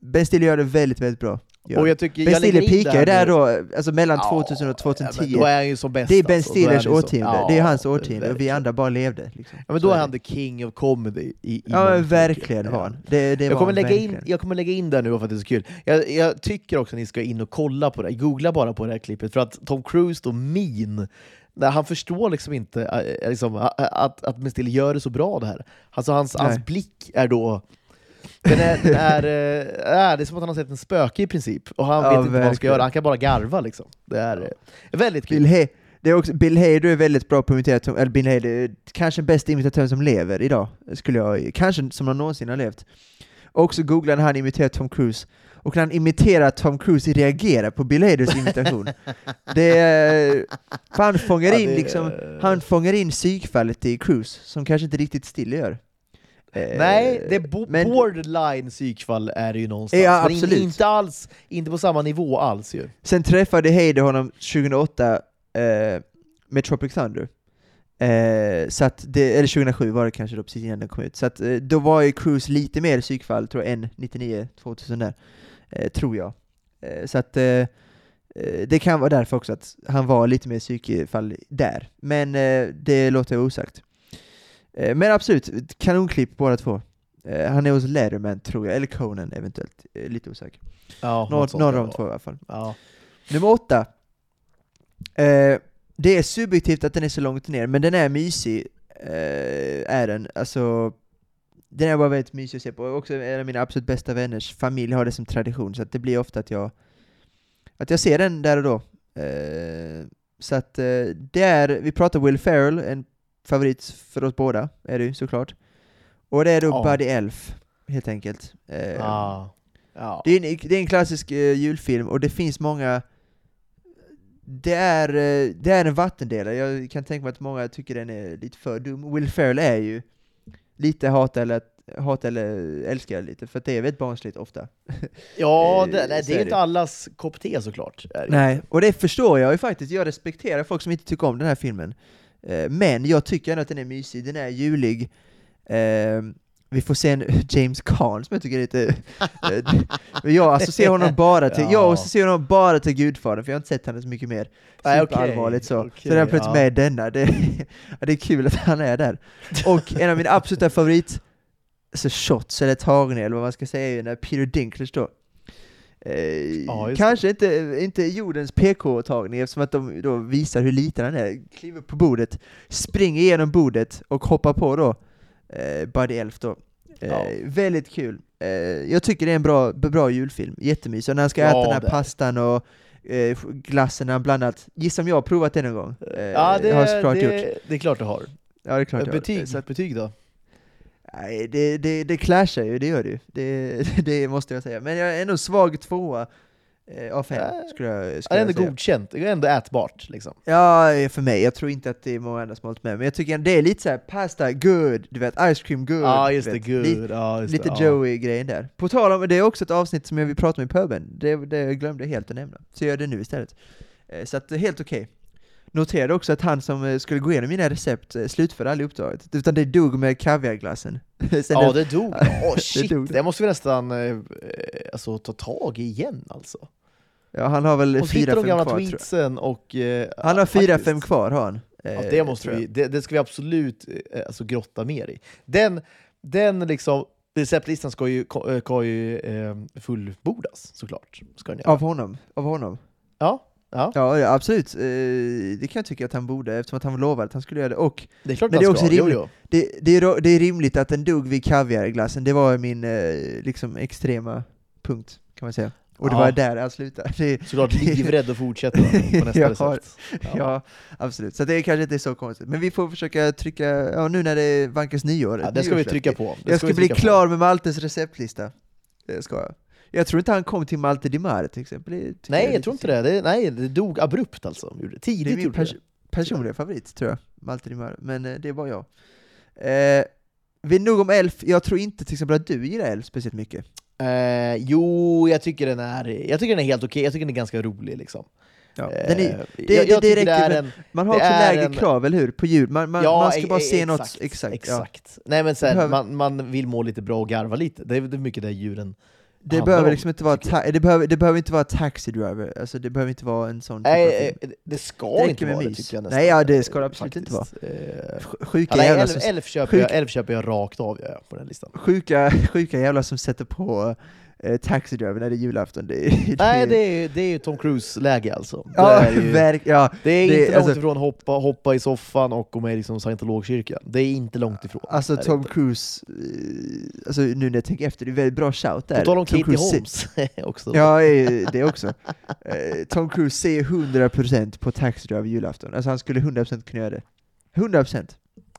det, ben Stiller gör det väldigt, väldigt bra. Och jag tycker, ben Stiller in ju där nu- då, alltså mellan Ja, 2000 och 2010. Ja, är bäst. det är Ben alltså. Stillers han ju så- årtionde, ja, det är hans årtionde, och vi andra bara levde. Liksom. Ja, men då är han the king of comedy. I, i Ja, men verkligen var han. Det, det Jag var kommer, lägga in, verkligen. jag kommer lägga in det nu för att det är så kul. Jag, jag tycker också att ni ska in och kolla på det. Googla bara på det här klippet. För att Tom Cruise då, min, han förstår liksom inte äh, liksom, att, att, Ben Stiller gör det så bra det här. Alltså hans, hans blick är då den är, den är, äh, det är som att han har sett en spöke i princip, och han Ja, vet inte vad han ska verkligen. göra, han kan bara garva liksom. Det är eh, väldigt kul. Bill det är också, Bill Hader är väldigt bra på att imitera eller Bill Hader kanske den bästa imitatören som lever idag, skulle jag, kanske som han någonsin har levt. Och också googla när han imiterar Tom Cruise, och när han imiterar Tom Cruise reagerar på Bill Haders imitation. det är, han fångar Ja, in det- liksom, han fångar in psykfallet i Cruise, som kanske inte riktigt Stille gör. Eh, Nej, det bo- men- borderline psykfall är det ju någonstans. Ja, Men absolut. inte alls, inte på samma nivå alls ju. Sen träffade Hader honom 2008 eh, med Tropic Thunder. Eh, så att det, eller 2007 var det kanske då, precis innan den kom ut. Så att, eh, då var ju Cruise lite mer psykfall, tror jag, än 99-2000 där. Eh, tror jag. Eh, så att eh, det kan vara därför också att han var lite mer psykfall där. Men det låter jag osagt. Eh, men absolut, kanonklipp båda två. Eh, han är hos Letterman tror jag, eller Conan eventuellt. Eh, lite osäker. Ja, Någon, av där de två i alla fall. Ja. Nummer åtta. Det är subjektivt att den är så långt ner, men den är mysig, är den. Alltså, den är bara väldigt mysig att se på. Och Också en av mina absolut bästa vänners familj har det som tradition, så att det blir ofta att jag, att jag ser den där och då. Så att eh, det är, vi pratar Will Ferrell, en favorit för oss båda, är det ju såklart. Och det är då Ja. Buddy Elf, helt enkelt. Eh, Ja. Ja. det är, en, det är en klassisk eh, julfilm och det finns många det är, eh, det är en vattendelare, jag kan tänka mig att många tycker den är lite för dum. Will Ferrell är ju lite hata eller, hata eller älskar lite, för det är väldigt barnsligt ofta. Ja, Eh, det, nej, det är inte allas kopp te såklart. Nej, och det förstår jag ju faktiskt, jag respekterar folk som inte tycker om den här filmen. Eh, men jag tycker ändå att den är mysig, den är julig. Eh, vi får se en James Caan som jag tycker är lite... eh, jag associerar honom bara till, Ja. jag associerar honom bara till Gudfadern, för jag har inte sett henne så mycket mer. Superallvarligt så. okej, så den har plötsligt ja. med denna, det, det är kul att han är där. Och en av mina absoluta favorit, alltså shots eller tagningar eller vad man ska säga, är när Peter Dinklage då Eh, Ja, kanske inte, inte jordens PK-tagning eftersom att de då visar hur liten han är, kliver upp på bordet, springer igenom bordet och hoppar på då eh, Buddy Elf då. Eh, Ja. Väldigt kul. Eh, jag tycker det är en bra, bra julfilm, jättemysig. Och när han ska Ja, äta den här det pastan och eh, glassen han blandat, gissa om jag har provat det någon gång? Eh, Ja, det, har jag såklart gjort. det, det är klart du har. Ja, det är klart jag har. Så att- betyg då? Nej, det, det, det clashar ju, det gör det ju. Det, det måste jag säga. Men jag är ändå svag tvåa eh, av fem, Ja. skulle jag, Ja, skulle jag ändå säga. godkänt, det är ändå ätbart liksom. Ja, för mig. Jag tror inte att det är många andra som hållit med. Men jag tycker det är lite så här pasta, good, du vet, ice cream, good. Ja, just det, good. Lite, ja, just lite ja. Joey-grejen där. På tal om, det är också ett avsnitt som jag vill prata om i puben. Det, det glömde jag helt att nämna. Så jag gör det nu istället. Eh, Så att helt okej. Noterade också att han som eh, skulle gå igenom mina recept eh, slutförde aldrig uppdraget. Utan det dog med kaviarglassen. Sen Ja, det- det dog. Åh Det shit, dog. det måste vi nästan eh, alltså, ta tag i igen alltså. Ja, han har väl Och fyra, fem kvar tror jag. och... eh, Han har ja, fyra, faktiskt. fem kvar har han. Ja, det, måste vi, det, det ska vi absolut eh, alltså, grotta mer i. Den, den liksom, receptlistan ska ju, ska ju eh, fullbordas såklart. Ska den göra. Av honom? Av honom? Ja, ja, Ja, ja absolut. Eh, det kan jag tycka att han borde, eftersom att han lovade att han skulle göra det. Och det är klart Men det är ska. också Jo, rimligt. jo. det, det, är, det är rimligt att den dog vid kaviar i glassen. Det var min eh, liksom extrema punkt, kan man säga. Och det Ja. var där jag slutade. Det, Såklart livrädd att fortsätta på nästa Ja, recept. ja. absolut. Så det kanske inte är så konstigt. Men vi får försöka trycka, ja nu när det vankas nyår. Ja, det ska vi trycka på. Det Jag ska ska bli trycka på. klar med Maltes receptlista. Det ska jag. Jag tror inte han kom till Malte Di Mare till exempel. Det Nej, jag lite tror inte det. det. Nej, det dog abrupt alltså. Gjorde det. Det är Tidigt min pers det. personliga favorit, tror jag. Malte Di Mare. Men eh, det var jag. Eh, vi nog om Elf. Jag tror inte till exempel att du gillar Elf speciellt mycket. Eh, jo, jag tycker den är, jag tycker den är helt okej. Jag tycker den är ganska rolig liksom. Ja. Eh, är, jag, det jag räcker tycker det är en... man har det också lägre en- krav, eller hur? På ljud. Man, man, ja, man ska bara e- se något exakt, exakt. Ja. exakt. Nej men Behöver- man, man vill må lite bra och garva lite. Det är, det är mycket det djuren Det handlar behöver om, liksom inte vara, ta- det, behöver, det behöver inte vara Taxi Driver, alltså det behöver inte vara en sån typ Nej, eh, det ska Det inte vara det tycker jag nästan. Nej, ja, det ska det absolut inte Faktiskt. Eh, Sj- Sjuka ja, nej, jävlar som elf, köper sjuk- jag, elf köper jag rakt av jag, på den listan. sjuka, sjuka jävlar som sätter på eh, Taxi Driver när det är julafton. Det, är- Nej, det är, det är ju Tom Cruise-läge alltså. Det ja, är, ju, verk, ja, det är det- inte långt alltså- ifrån hoppa, hoppa i soffan och gå med i liksom scientologkyrkan. Det är inte långt ifrån. alltså Det det Tom inte. Cruise, eh, alltså nu när jag tänker efter, det är väldigt bra shout där. På tal om Tom Katie Cruise Holmes också. Ja, eh, det också. Eh, Tom Cruise ser 100% på Taxi Driver julafton. Alltså han skulle 100% kunna göra det. 100%.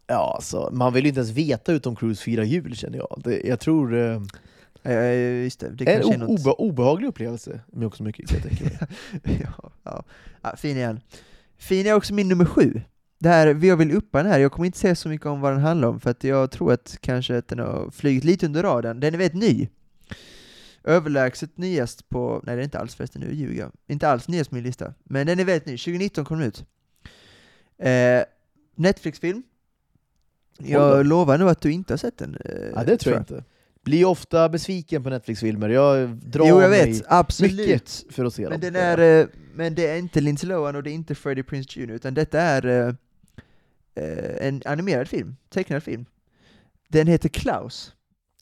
Ja, alltså, man vill ju inte ens veta hur Tom Cruise firar jul känner jag. Det, jag tror... Eh, Ja, just det. Det en kanske är något... obe, obehaglig upplevelse, men också mycket jag tänka mig. ja, ja. ja, fin igen. Fin är också min nummer sju. Det här, jag vill uppa den här, jag kommer inte säga så mycket om vad den handlar om, för att jag tror att kanske att den har flugit lite under radarn. Den är väldigt ny. Överlägset nyast på, nej det är inte alls förresten, nu ljuger jag. Inte alls nyast på min lista. Men den är väldigt ny, 2019 kom den ut. Eh, Netflix-film. Jag lovar nu att du inte har sett den. eh, Ja, det tror jag inte. Blir ofta besviken på Netflix-filmer. Jag drar Jo, jag mig vet, absolut. mycket för att se Men, dem. den är, eh, men det är inte Lindsay Lohan och det är inte Freddie Prinze Jr, utan detta är eh, eh, en animerad film, tecknad film. Den heter Klaus.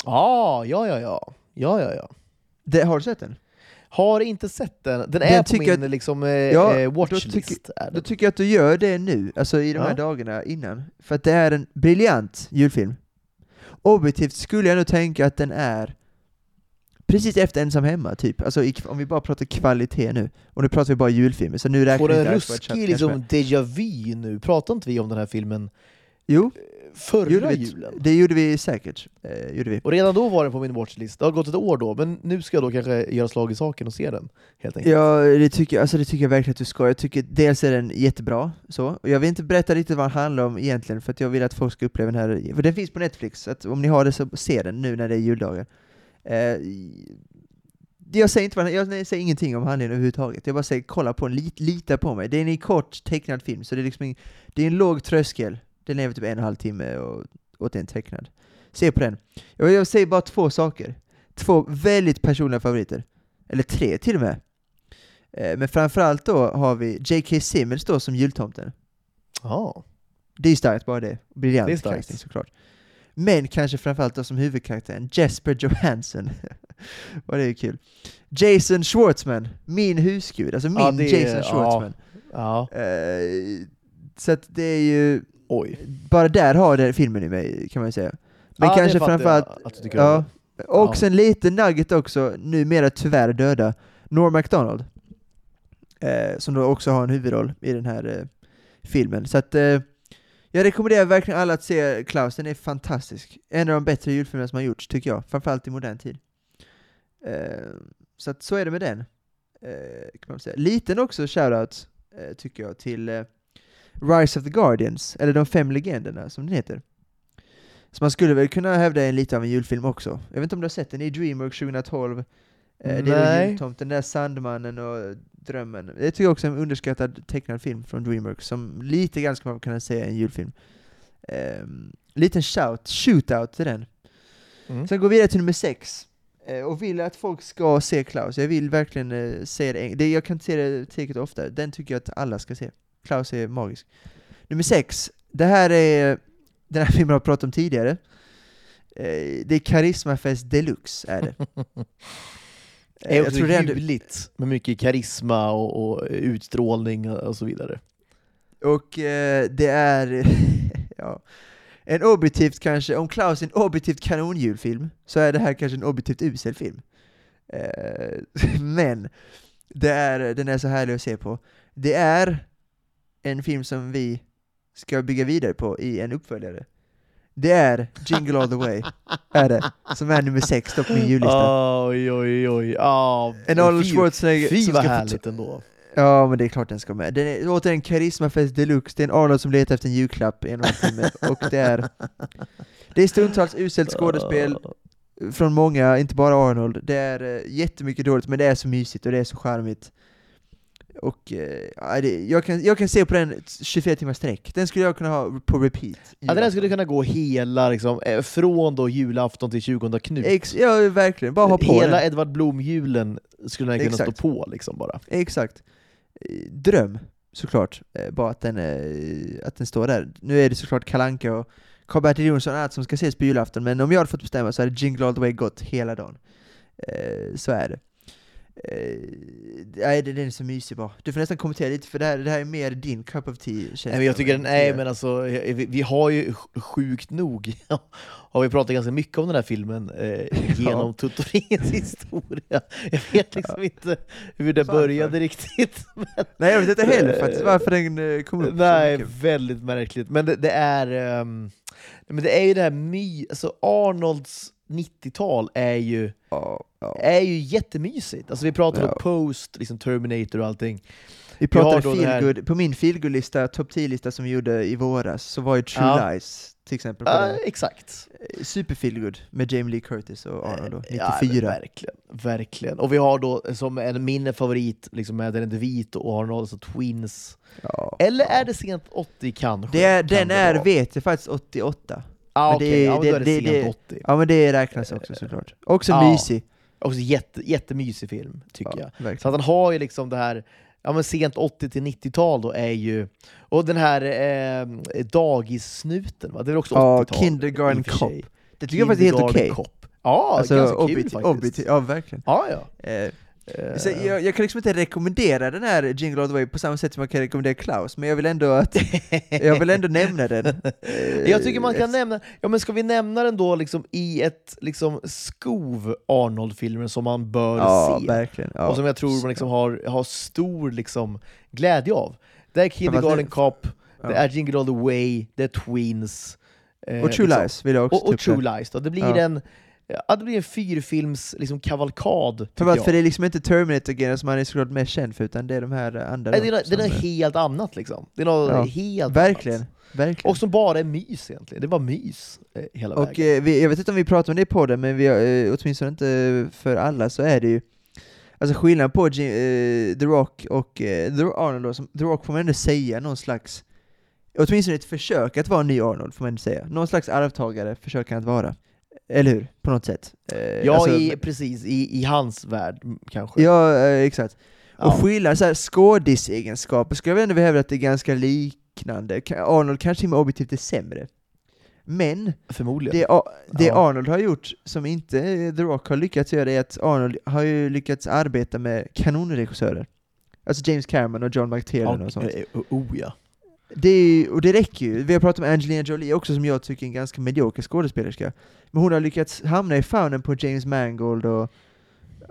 Ah, ja, ja, ja. Ja, ja, ja. Det, har du sett den? Har inte sett den. Den Den är på min liksom, Ja, då watchlist. tycker- är Då tycker jag att du gör det nu, alltså i de här Ja. dagarna innan. För att det är en briljant julfilm. Objektivt skulle jag nog tänka att den är precis efter Ensam Hemma, typ. Alltså i- om vi bara pratar kvalitet nu. Och nu pratar vi bara julfilmer, så nu räknar Får vi en inte White Shut ruskig liksom, déjà vu nu. Pratar inte vi om den här filmen Jo, förra gjorde vi, julen? det gjorde vi säkert. Eh, gjorde vi. Och redan då var den på min watchlist. Det har gått ett år då, men nu ska jag då kanske göra slag i saken och se den. Helt enkelt. Ja, det tycker, alltså det tycker jag verkligen att du ska. Jag tycker dels är den jättebra, så. Och jag vill inte berätta riktigt vad den handlar om egentligen, för att jag vill att folk ska uppleva den här, för den finns på Netflix, så att om ni har det så se den nu när det är juldagar. Eh, jag säger, inte jag säger ingenting om handlingen överhuvudtaget, jag bara säger kolla på den, lit, lita på mig. Det är en kort tecknad film, så det är liksom en, det är en låg tröskel. Den är typ en och en halv timme och, den är tecknad. Se på den. Jag, jag säger bara två saker. Två väldigt personliga favoriter. Eller tre till och med. Eh, Men framförallt då har vi J.K. Simmons då som jultomten. Ja. Det är starkt bara det. Briljant Det är starkt. såklart. Men kanske framförallt då som huvudkaraktären, Jesper Johansson. Vad det är kul. Jason Schwartzman, min husgud, alltså min Ja, är- Jason Schwartzman. ja. Eh, så att det är ju, Oj. bara där har den filmen i mig kan man säga. Men det kanske framförallt, att du ja, och Ja. sen lite nugget också, numera tyvärr döda, Norm MacDonald. Eh, som då också har en huvudroll i den här eh, filmen. Så att eh, jag rekommenderar verkligen alla att se Klaus, den är fantastisk. En av de bättre julfilmerna som har gjorts, tycker jag. Framförallt i modern tid. Eh, så att så är det med den. Eh, kan man säga. Liten också shoutout, eh, tycker jag, till Rise of the Guardians, eller De fem legenderna som den heter. Så man skulle väl kunna hävda en lite av en julfilm också. Jag vet inte om du har sett den, i Dreamworks 2012. Eh, det är Nej. jultomten, den där Sandmannen och Drömmen. Det tycker jag också är en underskattad tecknad film från Dreamworks, som lite grann ska man kunna säga är en julfilm. Um, liten shout, shootout till den. Mm. Sen går vi vidare till nummer sex. Eh, och vill att folk ska se Klaus. Jag vill verkligen eh, se det, det. Jag kan se det tillräckligt ofta. Den tycker jag att alla ska se. Klaus är magisk. Nummer sex. Det här är den här filmen jag pratat om tidigare. Eh, det är Karismafest Deluxe, är det. Det är jag också tror redan du- ljuvligt med mycket karisma och, och utstrålning och så vidare. Och eh, det är, ja, en objektivt kanske, om Klaus är en objektivt kanonjulfilm, så är det här kanske en objektivt usel film. Eh, men, det är, den är så härlig att se på. Det är en film som vi ska bygga vidare på i en uppföljare. Det är Jingle All The Way, är det, som är nummer sex då på min jullista. Oj, oj, oj. Ah, En Arnold fy- Schwarzenegger Fy som vad ska härligt ändå. Ja, men det är klart den ska med. Den är återigen Karismafest Deluxe, det är en Arnold som letar efter en julklapp i en och en halv timme, och det är Det är stundtals uselt skådespel från många, inte bara Arnold. Det är uh, jättemycket dåligt, men det är så mysigt och det är så charmigt. Och eh, det, jag, kan, jag kan se på den 24 timmar sträck. Den skulle jag kunna ha på repeat. Ja, den skulle kunna gå hela, liksom, eh, från då julafton till 20 Knut. Ex, ja, verkligen. Bara ha på Hela den. Edvard Blom-julen skulle den kunna Exakt. stå på liksom bara. Exakt. Eh, Dröm, såklart. Eh, Bara att den, att den står där. Nu är det såklart Kalanka och Karl-Bertil Jonsson och allt som ska ses på julafton, men om jag hade fått bestämma så hade Jingle All The Way gått hela dagen. Så är det. Eh, nej, den är så mysig bara. Du får nästan kommentera lite, för det här, det här är mer din cup of tea. Nej, men jag tycker den, nej men alltså, vi, vi har ju sj- sjukt nog har vi pratat ganska mycket om den här filmen eh, genom Tutoringens historia. Jag vet liksom inte hur det började riktigt. Men, Nej, jag vet inte heller faktiskt varför den eh, kom upp nej, väldigt märkligt. Men det, det är ehm, men det är ju det här my, alltså Arnolds 90-tal är ju, Ja, ja. är ju jättemysigt. Alltså vi pratar Ja. om Post, liksom Terminator och allting. Vi pratade det här- feelgood, på min feelgood-lista, topp 10-lista som vi gjorde i våras, så var ju True Ja. Lies till exempel Ja, den. exakt. Super feelgood med Jamie Lee Curtis och Arnold då, Ja, 94. verkligen, verkligen. Och vi har då som en min favorit, liksom med Danny DeVito och Arnold, alltså Twins. Ja, Eller ja. är det sent 80 kanske? Det är, Kan den det är, vara? vet jag faktiskt, 88. Ah, men det- ja, men då är det, det- det- 80. Ja men det räknas också såklart. Också Ja. mysig. Också jätte, jättemysig film, tycker jag. Ja, verkligen. Så att han har ju liksom det här, ja men sent 80 till 90-tal då är ju, och den här eh, dagissnuten va? Det är väl också Ja, 80-tal? Kindergarten i och för Cop. Det tycker jag faktiskt är helt Kindergarten okej. Cop. Ja, Alltså, ganska kul faktiskt. ja verkligen. Ja, ja. Eh, Eh, jag, jag kan liksom inte rekommendera den här Jingle All The Way på samma sätt som jag kan rekommendera Klaus, men jag vill ändå att, jag vill ändå nämna den. Eh, Jag tycker man kan nämna, ja men ska vi nämna den då liksom i ett liksom skov Arnold-filmer som man bör Ja, se? verkligen. Ja. och som jag tror man liksom har, har stor liksom glädje av. Det är Kindergarten det- Cop, Ja. det är Jingle All The Way, det är Twins. eh, Och True liksom. Lies vill jag också Och, och True. Lies då. Det blir en Ja, det blir en fyrfilms liksom, kavalkad, För, att, för det är liksom inte Terminator-grejen som han är såklart mest känd för, utan det är de här eh, andra Nej, det är, det något helt annat liksom. Det är något Ja, helt Verkligen, annat. verkligen. Och som bara är mys egentligen. Det bara mys eh, hela Och vägen. eh, vi, jag vet inte om vi pratar om det i podden, men vi har, eh, åtminstone inte för alla så är det ju Alltså skillnaden på Jim, eh, The Rock och eh, The Arnold då, som, The Rock får man ändå säga någon slags Åtminstone ett försök att vara en ny Arnold får man ändå säga. Någon slags arvtagare försöker han att vara. Eller hur? På något sätt. Eh, Ja, alltså- i, precis. I, I hans värld kanske. Ja, eh, exakt. Och Ja. skillnad, så här, skådisegenskaper skulle jag väl ändå hävda att det är ganska liknande. Arnold kanske till och med objektivt är sämre. Men Förmodligen. det, det Ja. Arnold har gjort som inte The Rock har lyckats göra är att Arnold har ju lyckats arbeta med kanonregissörer. Alltså James Cameron och John McTiernan och sånt. oh ja. Det är, och det räcker ju. Vi har pratat med Angelina Jolie också som jag tycker är en ganska medioker skådespelerska. Men hon har lyckats hamna i famnen på James Mangold och,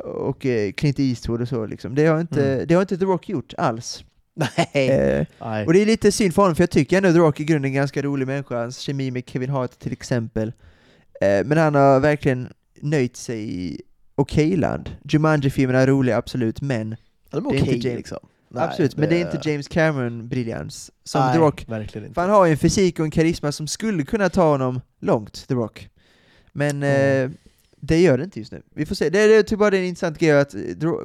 och eh, Clint Eastwood och så liksom. Det har inte, Mm. det har inte The Rock gjort alls. Nej. Eh, Nej. och det är lite synd för honom, för jag tycker ändå The Rock i grunden är en ganska rolig människa, hans kemi med Kevin Hart till exempel. Eh, men han har verkligen nöjt sig i okej-land. Jumanji-filmerna är roliga, absolut, men De är det okej James- liksom. Nej, absolut, men det är inte James Cameron-briljans som Nej, The Rock. verkligen inte. För han har ju en fysik och en karisma som skulle kunna ta honom långt, The Rock. Men Mm. eh, det gör det inte just nu. Vi får se. Det är, det är typ bara det är en intressant grej att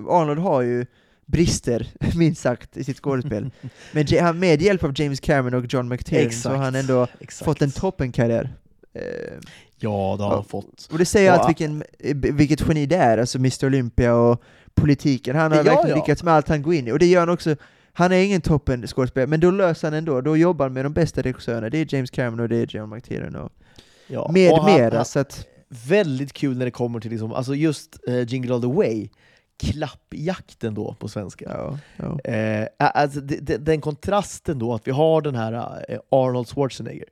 Arnold har ju brister, minst sagt, i sitt skådespel. Men han- med hjälp av James Cameron och John McTiernan så har han ändå Exakt. fått en toppenkarriär. Eh, Ja, det har Ja. han fått. Och det säger Ja. allt vilken, vilket geni det är, alltså Mr Olympia och politiken. Han har Ja, verkligen ja. lyckats med allt han går in i, och det gör han också. Han är ingen toppen skådespelare, men då löser han ändå. Då jobbar han med de bästa regissörerna. Det är James Cameron och det är John McTiernan och Ja. med och mera. han- Så att, Väldigt kul när det kommer till liksom, alltså just uh, Jingle All The Way, klappjakten då på svenska. ja, ja. Eh, alltså, det, det, den kontrasten då, att vi har den här eh, Arnold Schwarzenegger,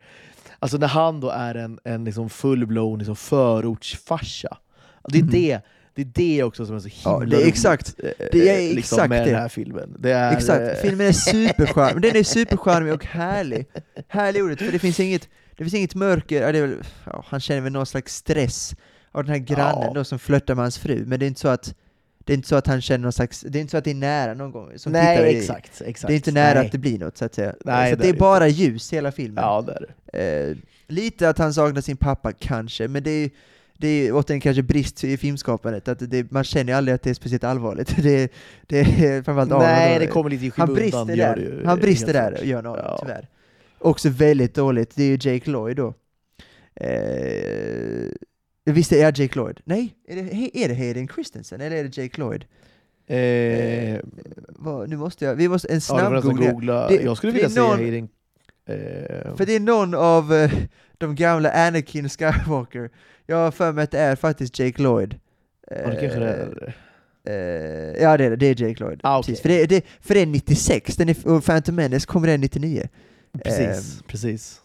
alltså när han då är en, en liksom full-blown liksom förortsfarsa. Det är, Mhm. det, det är det också som är så Ja, himla det är exakt. eh, Det är liksom, exakt med det. den här filmen. Det är, Exakt, eh, filmen är supercharmig, den är supercharmig och härlig. Härlig ordet, för det finns inget, det finns inget mörker, ja, väl, ja, han känner väl någon slags stress av den här grannen Ja. då som flörtar med hans fru, men det är inte så att det är inte så att han känner någon slags, det är inte så att det är nära någon gång. Som Nej, tittare, exakt, exakt. Det är inte nära Nej. att det blir något så att säga. Nej, så det det är det bara ljus hela filmen. Ja, det är. Eh, lite att han saknar sin pappa kanske, men det är det är återigen kanske brist i filmskapandet, att det, man känner ju aldrig att det är speciellt allvarligt. Det, det är framförallt Nej, det kommer lite i Han skymundan. brister gör där, han brister där gör något, Ja. tyvärr. Också väldigt dåligt, det är ju Jake Lloyd då. Eh, visst är jag Jake Lloyd? Nej, är det, är det Hayden Christensen eller är det Jake Lloyd? Eh, Vad, nu måste jag, vi måste en ja, det snabb nästan googla. googla. Det- jag skulle det vilja säga någon- Hayden... Eh, För det är någon av eh, de gamla Anakin Skywalker. Jag har för mig att det är faktiskt Jake Lloyd. ja, det kanske det är. Eh, ja det är det, det är Jake Lloyd. Ah, okej. Precis, för, det, det, för det är 96, den är, och Phantom Menace kommer den 99. Precis, precis.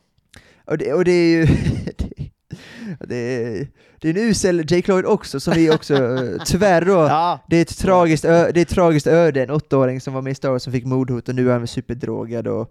Och det, och det är ju... det, är, det är en usel Jake Lloyd också, som vi också, eh, tyvärr då, Ja, det är ett tragiskt, ö, det är ett tragiskt öde, en åttaåring som var med i Star Wars som fick mordhot och nu är han superdrogad och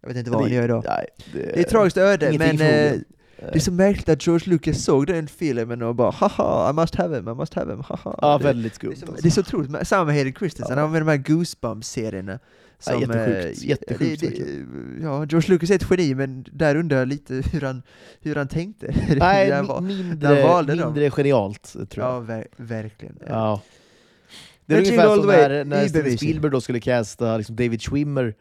jag vet inte vad han gör idag. nej, det, Det är ett tragiskt öde, men eh, det är så märkligt att George Lucas såg den filmen och bara haha, I must have him, I must have him, haha. Ja, det, väldigt det, skumt. så, alltså. det är så otroligt, samma med Hayden Christensen, Ja. han var med de här Goosebumps-serierna. Ja, Som, jättesjukt, eh, jättesjukt det, det, Ja, George Lucas är ett geni, men där undrar jag lite hur han, hur han tänkte. Nej, han var- när han mindre, dem. mindre genialt, tror jag. Ja, ver verkligen. Ja. Det är Men ungefär som när, när är Steven. Spielberg då skulle casta liksom David Schwimmer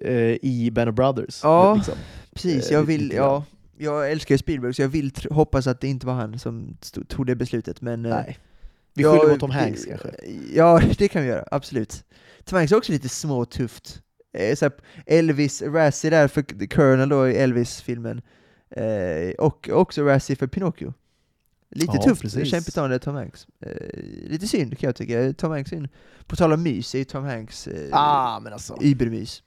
eh, i Band of Brothers. Ja, liksom. Precis, Eh, jag vill, ja, jag älskar ju Spielberg så jag vill hoppas att det inte var han som tog det beslutet, men... eh, Nej. Vi ja, skyller på Tom Hanks kanske. Ja, det kan vi göra, absolut. Tom Hanks är också lite små och tufft. Eh, Elvis, Razzie där för The Colonel då i Elvis-filmen, eh, och också Razzie för Pinocchio. Lite Ja, tufft, precis. kämpigt av det Tom Hanks. Eh, lite synd kan jag tycka, Tom Hanks en, På tal om mys är ju Tom Hanks eh, Ah, men alltså. übermys.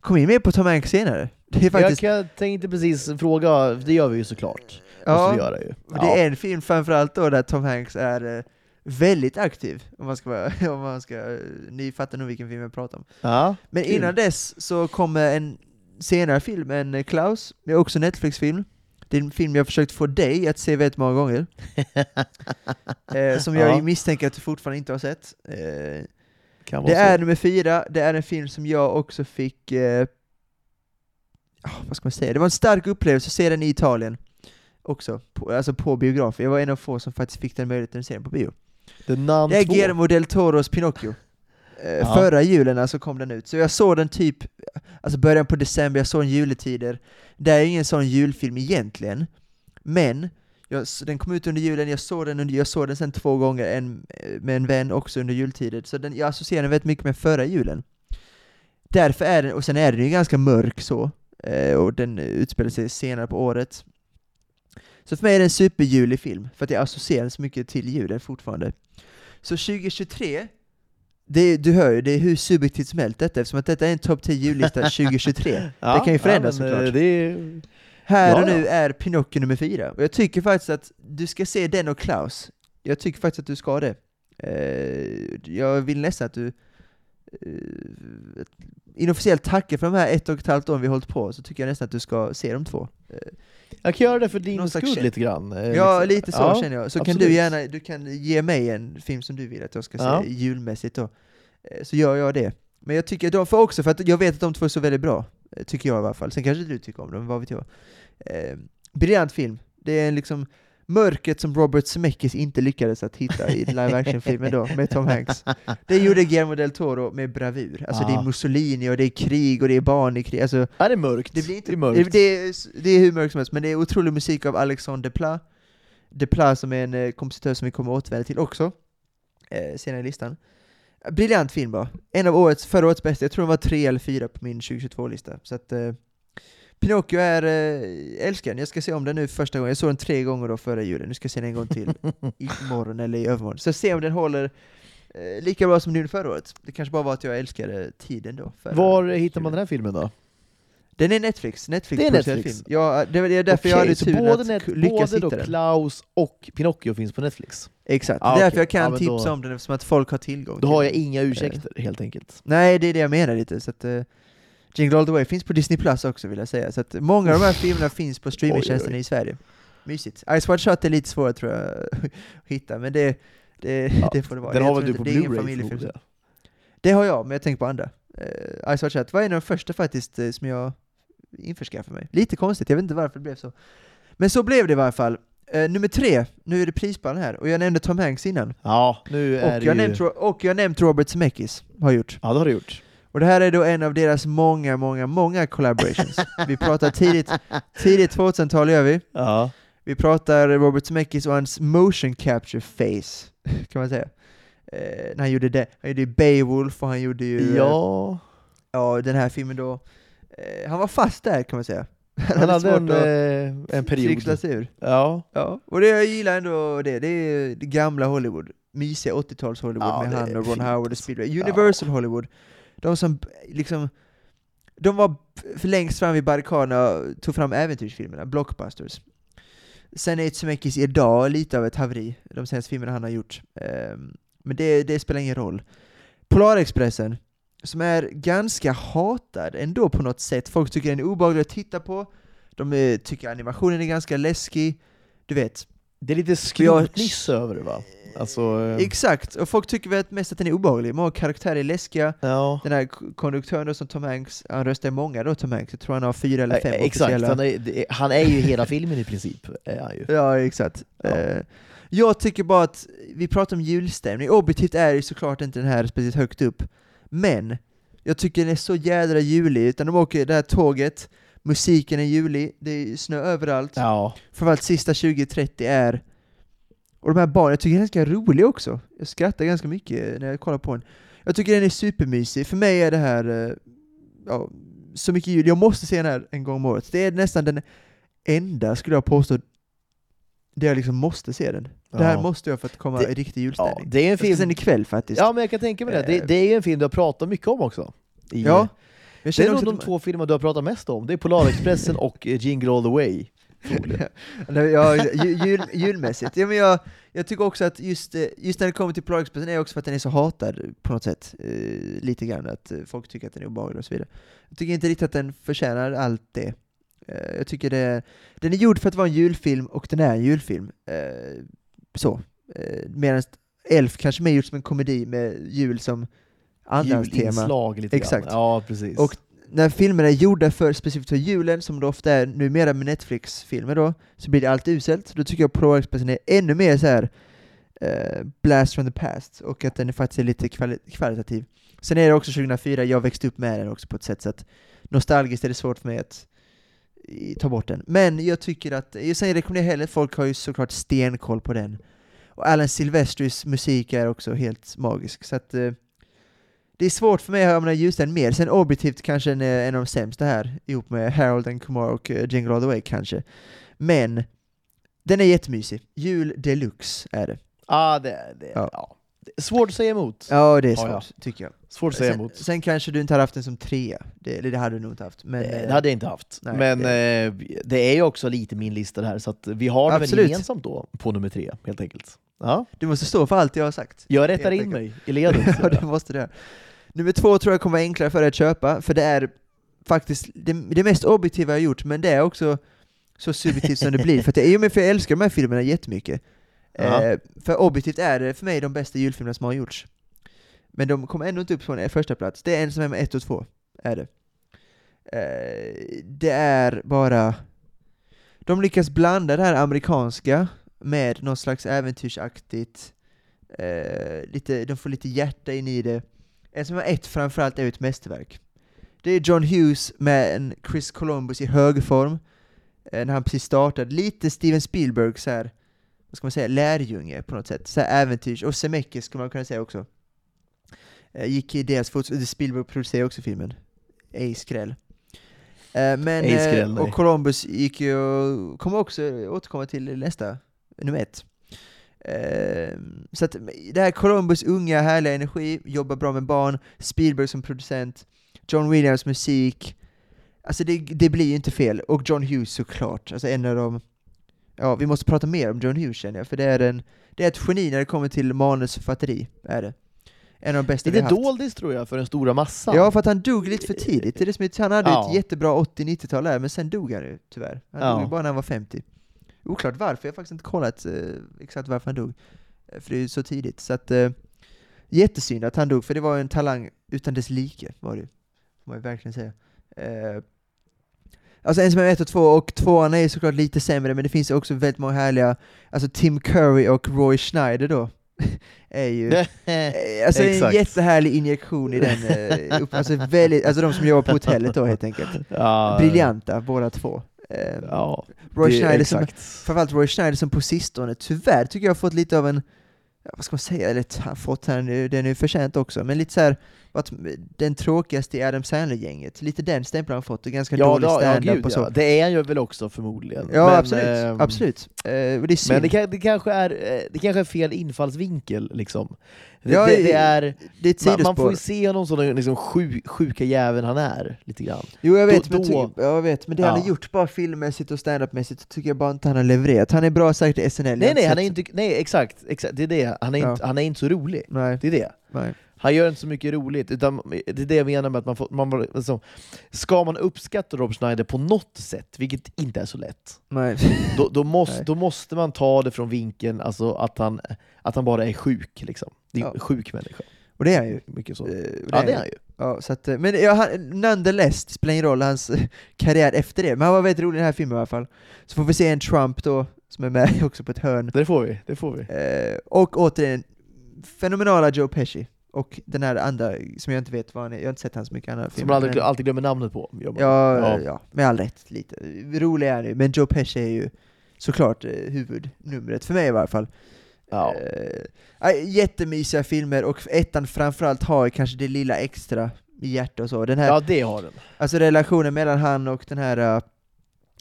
Kom in mer på Tom Hanks senare. Det är faktiskt... Jag kan, tänkte precis fråga, det gör vi ju såklart. Ja. Göra ju. Men Det är en film framförallt då där Tom Hanks är eh, väldigt aktiv, om man ska vara, om man ska, eh, ni fattar nog vilken film jag pratar om. ja. Men innan dess så kommer en senare film, en eh, Klaus, det är också en Netflix-film. Det är en film jag försökt få dig att se väldigt många gånger. eh, som jag Ja. misstänker att du fortfarande inte har sett. Eh, det så. är nummer fyra, det är en film som jag också fick, eh, ah, vad ska man säga, det var en stark upplevelse att se den i Italien. Också, på, alltså på biografer. Jag var en av få som faktiskt fick den möjligheten att se den på bio. The Nun Det är 2. Guillermo del Toros Pinocchio. Eh, Ja. Förra julen alltså kom den ut, så jag såg den typ, alltså början på december, jag såg den juletider. Det är ingen sån julfilm egentligen, men jag, den kom ut under julen, jag såg den, under, jag såg den sen två gånger en, eh, med en vän också under jultider, så den, jag associerar den väldigt mycket med förra julen. Därför är den, och sen är den ju ganska mörk så, eh, och den utspelar sig senare på året. Så för mig är det en superjulig film, för att jag associerar så mycket till julen fortfarande. Så 2023, det, du hör ju, det är hur subjektivt som helst detta, eftersom att detta är en topp 10 jullista 2023. Ja, det kan ju förändras ja, men, såklart. eh, är... Här Ja, och nu ja. är Pinocchio nummer fyra, och jag tycker faktiskt att du ska se den och Klaus. Jag tycker faktiskt att du ska det. Eh, jag vill nästan att du eh, inofficiellt tackar för de här ett och ett halvt åren vi hållit på, så tycker jag nästan att du ska se de två. Jag kan göra det för din slags skull lite grann. eh, Ja, liksom. lite så Ja, känner jag. Så kan absolut. du gärna, du kan ge mig en film som du vill att jag ska se Ja. julmässigt då. Eh, Så gör jag det. Men jag tycker de får också, för att jag vet att de två är så väldigt bra, eh, tycker jag i alla fall. Sen kanske du tycker om dem, vad vet jag. Eh, briljant film. Det är en liksom mörkret som Robert Zemeckis inte lyckades att hitta i live action-filmen då, med Tom Hanks. Det gjorde Guillermo del Toro med bravur. Alltså det är. Mussolini och det är krig och det är barn i krig. Alltså, Ja, det är mörkt. det, blir inte, det är mörkt. det, är, det är hur mörkt som helst, men det är otrolig musik av Alexandre Desplat. Depla som är en eh, kompositör som vi kommer återvända till också, eh, senare i listan. Briljant film bara. En av årets, förra årets bästa, jag tror den var tre eller fyra på min 2022-lista. Så att eh, Pinocchio är, eh, älskar den. Jag ska se om den nu första gången. Jag såg den tre gånger då förra julen, nu ska jag se den en gång till imorgon eller i övermorgon. Så se om den håller eh, lika bra som den gjorde förra året. Det kanske bara var att jag älskade tiden då. Var hittar man julen. den här filmen då? Den är Netflix, Netflix Det är Netflix. film. Ja, det det är därför jag Okej, hade turen både, att lyckas både hitta den. Klaus och Pinocchio finns på Netflix? Exakt, Ah, det är därför okej. jag kan Ja, men då- tipsa om den eftersom att folk har tillgång Då till har jag inga ursäkter helt enkelt. Nej, det är det jag menar lite. Så att, uh, Jingle All The Way finns på Disney Plus också vill jag säga. Så att många av de här filmerna finns på streamingtjänsterna i Sverige. Mysigt. Ice White Shut är lite svårare tror jag att hitta, men det, det, Ja, det får det vara. Den Jag har väl du på Blu-ray. Det har jag, men jag tänker på andra. Uh, Ice White Shut var en av de första faktiskt eh, som jag införskaffade mig. Lite konstigt, jag vet inte varför det blev så. Men så blev det i varje fall. Eh, nummer tre, nu är det prisball här, och jag nämnde Tom Hanks innan. Ja, nu är Och det jag, ju... nämnt, och jag nämnt Robert Zemeckis, har gjort. Ja, det har du gjort. Och det här är då en av deras många, många, många collaborations. vi pratar tidigt, tidigt 2000-tal gör vi. Ja. Vi pratar Robert Zemeckis och hans motion capture face, kan man säga. Eh, när han gjorde det. Han gjorde ju Beowulf och han gjorde ju eh, Ja, ja, den här filmen då. Eh, han var fast där kan man säga. han hade en, eh, en period. sig ur. Ja. Ja, och det jag gillar ändå det, det är det gamla Hollywood. Mysiga 80-tals Hollywood Ja, med han och Ron fint. Howard och Spielberg. Universal Hollywood. De som liksom, de var för längst fram i barrikaderna och tog fram äventyrsfilmerna, blockbusters. Sen är Zemeckis idag lite av ett haveri, de senaste filmerna han har gjort. Ehm, men det, det spelar ingen roll. Polarexpressen, som är ganska hatad ändå på något sätt. Folk tycker den är obehaglig att titta på, de eh, tycker animationen är ganska läskig. Du vet, det är lite skrotnisse över det va? Alltså, eh, Exakt, och folk tycker väl mest att den är obehaglig. Många karaktärer är läskiga. ja. Den här konduktören som Tom Hanks, han röstar många då Tom Hanks, jag tror han har fyra eller fem Eh, Exakt, officiella. han är, det- han är ju hela filmen i princip. Är han ju. Ja, exakt. Ja. Eh, jag tycker bara att, vi pratar om julstämning, objektivt är ju såklart inte den här speciellt högt upp, men jag tycker den är så jädra julig, utan de åker det här tåget, musiken är julig, det är snö överallt, Ja. framförallt sista 20-30 är och de här barnen, jag tycker den är ganska rolig också. Jag skrattar ganska mycket när jag kollar på den. Jag tycker den är supermysig. För mig är det här, eh, ja, så mycket jul. Jag måste se den här en gång om året. Det är nästan den enda, skulle jag påstå, där jag liksom måste se den. Det här Ja. måste jag för att komma Det- i riktig ja, julstämning. det är en Jag ska film... se den ikväll faktiskt. Ja, men jag kan tänka mig det. Det, Eh. det är ju en film du har pratat mycket om också. I, Ja, det är nog de två filmer du har pratat mest om. Det är Polarexpressen och eh, Jingle All The Way. Ja, ju- jul, julmässigt. Ja, men jag, jag tycker också att just, eh, just när det kommer till Polarexpressen är också för att den är så hatad på något sätt. Eh, lite grann, att eh, folk tycker att den är obehaglig och så vidare. Jag tycker inte riktigt att den förtjänar allt det. Eh, jag tycker det, den är gjord för att vara en julfilm, och den är en julfilm. Eh, så. Medan Elf kanske mer gjort som en komedi med jul som andrahandstema. Julinslag lite Exakt. grann. Ja, precis. Och när filmerna är gjorda för specifikt för julen, som det ofta är numera med Netflix-filmer då, så blir det alltid uselt. Då tycker jag Polarexpressen är ännu mer så här eh, blast from the past, och att den är faktiskt är lite kvali kvalitativ. Sen är det också 2004, jag växte upp med den också på ett sätt så att nostalgiskt är det svårt för mig att ta bort den. Men jag tycker att, jag säger rekommenderar heller, folk har ju såklart stenkoll på den. Och Alan Silvestris musik är också helt magisk, så att eh, det är svårt för mig att i ljusstämning mer, sen objektivt kanske den är en av de sämsta här, ihop med Harold and Kumar och uh, Jingle All The Way kanske. Men, den är jättemysig. Jul deluxe är det. ah, det, det, Ja. ja. Det är svårt att säga emot. Ja, det är Ja, svårt, ja. tycker jag. Svårt att säga Sen, emot. sen kanske du inte hade haft den som trea, det, eller det hade du nog inte haft. Men, det, eh, det hade jag inte haft. nej, men det- eh, det är ju också lite min lista här, så att vi har det väl Absolut. gemensamt då, på nummer tre, helt enkelt. Ja. Du måste stå för allt jag har sagt. Jag rättar in mig i ledet. ja, det måste det. Nummer två tror jag kommer vara enklare för dig att köpa, för det är faktiskt det, det mest objektiva jag gjort, men det är också så subjektivt som det blir. För, att ju- för jag älskar de här filmerna jättemycket. Ja. Eh, för objektivt är det för mig de bästa julfilmerna som har gjorts. Men de kommer ändå inte upp på en första plats. det är en som är med ett och två, är det. Eh, det är bara... De lyckas blanda det här amerikanska med något slags äventyrsaktigt, eh, lite, de får lite hjärta in i det. En som har ett framförallt är ju ett mästerverk. Det är John Hughes med en Chris Columbus i högform, eh, när han precis startade. Lite Steven Spielberg så här vad ska man säga, lärjunge på något sätt. Så här äventyrs, och Zemeckis skulle man kunna säga också. Eh, gick i deras fotspår, Spielberg producerade också filmen. Ej skräll. Eh, men, Ej skräll, och Columbus gick ju, kommer också återkomma till nästa, nummer ett. Eh, så att det här Columbus unga härliga energi, jobbar bra med barn, Spielberg som producent, John Williams musik, alltså det, det blir ju inte fel, och John Hughes såklart, alltså en av de Ja, vi måste prata mer om John Hughes känner jag, för det är, en, det är ett geni när det kommer till manusförfatteri, är det. En av de bästa vi Lite haft. doldis tror jag för den stora massan. Ja, för att han dog lite för tidigt. Det är det som han hade Ja. ett jättebra 80-90-tal där, men sen dog han ju tyvärr. Han Ja. dog bara när han var 50. Oklart varför, jag har faktiskt inte kollat eh, exakt varför han dog. Eh, För det är ju så tidigt. Så att, eh, jättesynd att han dog, för det var en talang utan dess like, var det. Får man ju verkligen säga. Eh, Alltså en som är ett och två, och tvåan är såklart lite sämre, men det finns också väldigt många härliga, alltså Tim Curry och Roy Schneider då, är ju Eh, Alltså en jättehärlig injektion i den, eh, upp, alltså, väldigt, alltså de som jobbar på hotellet då helt enkelt. ja, Briljanta båda två. Eh, Ja, Roy det- Schneider som, framförallt Roy Schneider som på sistone tyvärr tycker jag har fått lite av en, ja, vad ska man säga, eller fått han, den är ju förtjänt också, men lite så här, att den tråkigaste i Adam Sandler-gänget, lite den stämpeln har han fått, och ganska Ja, dålig ja, ja, stand-up gud, och så. ja. Det är han ju väl också förmodligen. Ja, Men, absolut. ehm, absolut. Eh, det är synd. Men det, kan, det, kanske är, eh, det kanske är fel infallsvinkel liksom. Ja, det, det är, det är man, man får ju se honom som den liksom sjuk, sjuka jäveln han är, lite grann. Jo jag vet, Då- men, då- jag vet, men det han Ja. har gjort bara filmmässigt och standupmässigt tycker jag bara inte han har levererat. Han är bra säkert i SNL. Nej nej, han är inte, nej exakt, exakt, det är det. Han är, Ja. inte, han är inte så rolig. Nej, Det är det. nej. Han gör inte så mycket roligt, utan det är det jag menar med att man får, man, alltså, ska man uppskatta Rob Schneider på något sätt, vilket inte är så lätt, då, då, måste, då måste man ta det från vinkeln alltså, att, han, att han bara är sjuk. Liksom. Det är Ja. en sjuk människa. Och det är han ju. Mycket så. Eh, och ja, det är han ju. Ja, så att, eh, men ja, han, nonetheless, det spelar ingen roll hans eh, karriär efter det, men han var väldigt rolig i den här filmen i alla fall. Så får vi se en Trump då, som är med också på ett hörn. Det får vi. Det får vi. Eh, och återigen, fenomenala Joe Pesci. Och den här andra, som jag inte vet vad han är, jag har inte sett hans mycket andra Som filmer. man alltid, men- alltid glömmer namnet på. Man. Ja, Ja. ja. med all rätt lite. Rolig är han ju, men Joe Pesci är ju såklart eh, huvudnumret, för mig i varje fall. Ja. Eh, jättemysiga filmer, och ettan framförallt har kanske det lilla extra i hjärtat och så. Den här, ja, det har den. Alltså relationen mellan han och den här uh,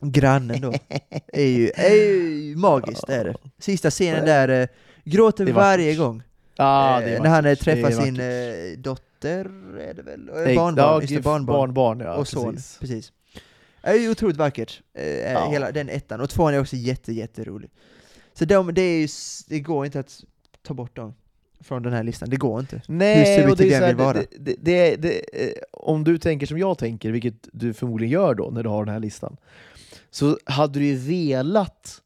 grannen då, är ju, är ju magiskt, det är det. Sista scenen där, uh, gråter varje gång. Ja, Eh, när han eh, träffar sin eh, dotter, är det väl? Nej, barnbarn, ja, just det, barnbarn. barnbarn ja, och son, precis. precis. Det är ju otroligt vackert, eh, Ja. hela den ettan, och tvåan är också jätte, jätterolig. Så de, det, är ju, det går inte att ta bort dem från den här listan, det går inte. Hur Nej, ser och det är så här, det, det, det, det, eh, om du tänker som jag tänker, vilket du förmodligen gör då när du har den här listan, så hade du ju velat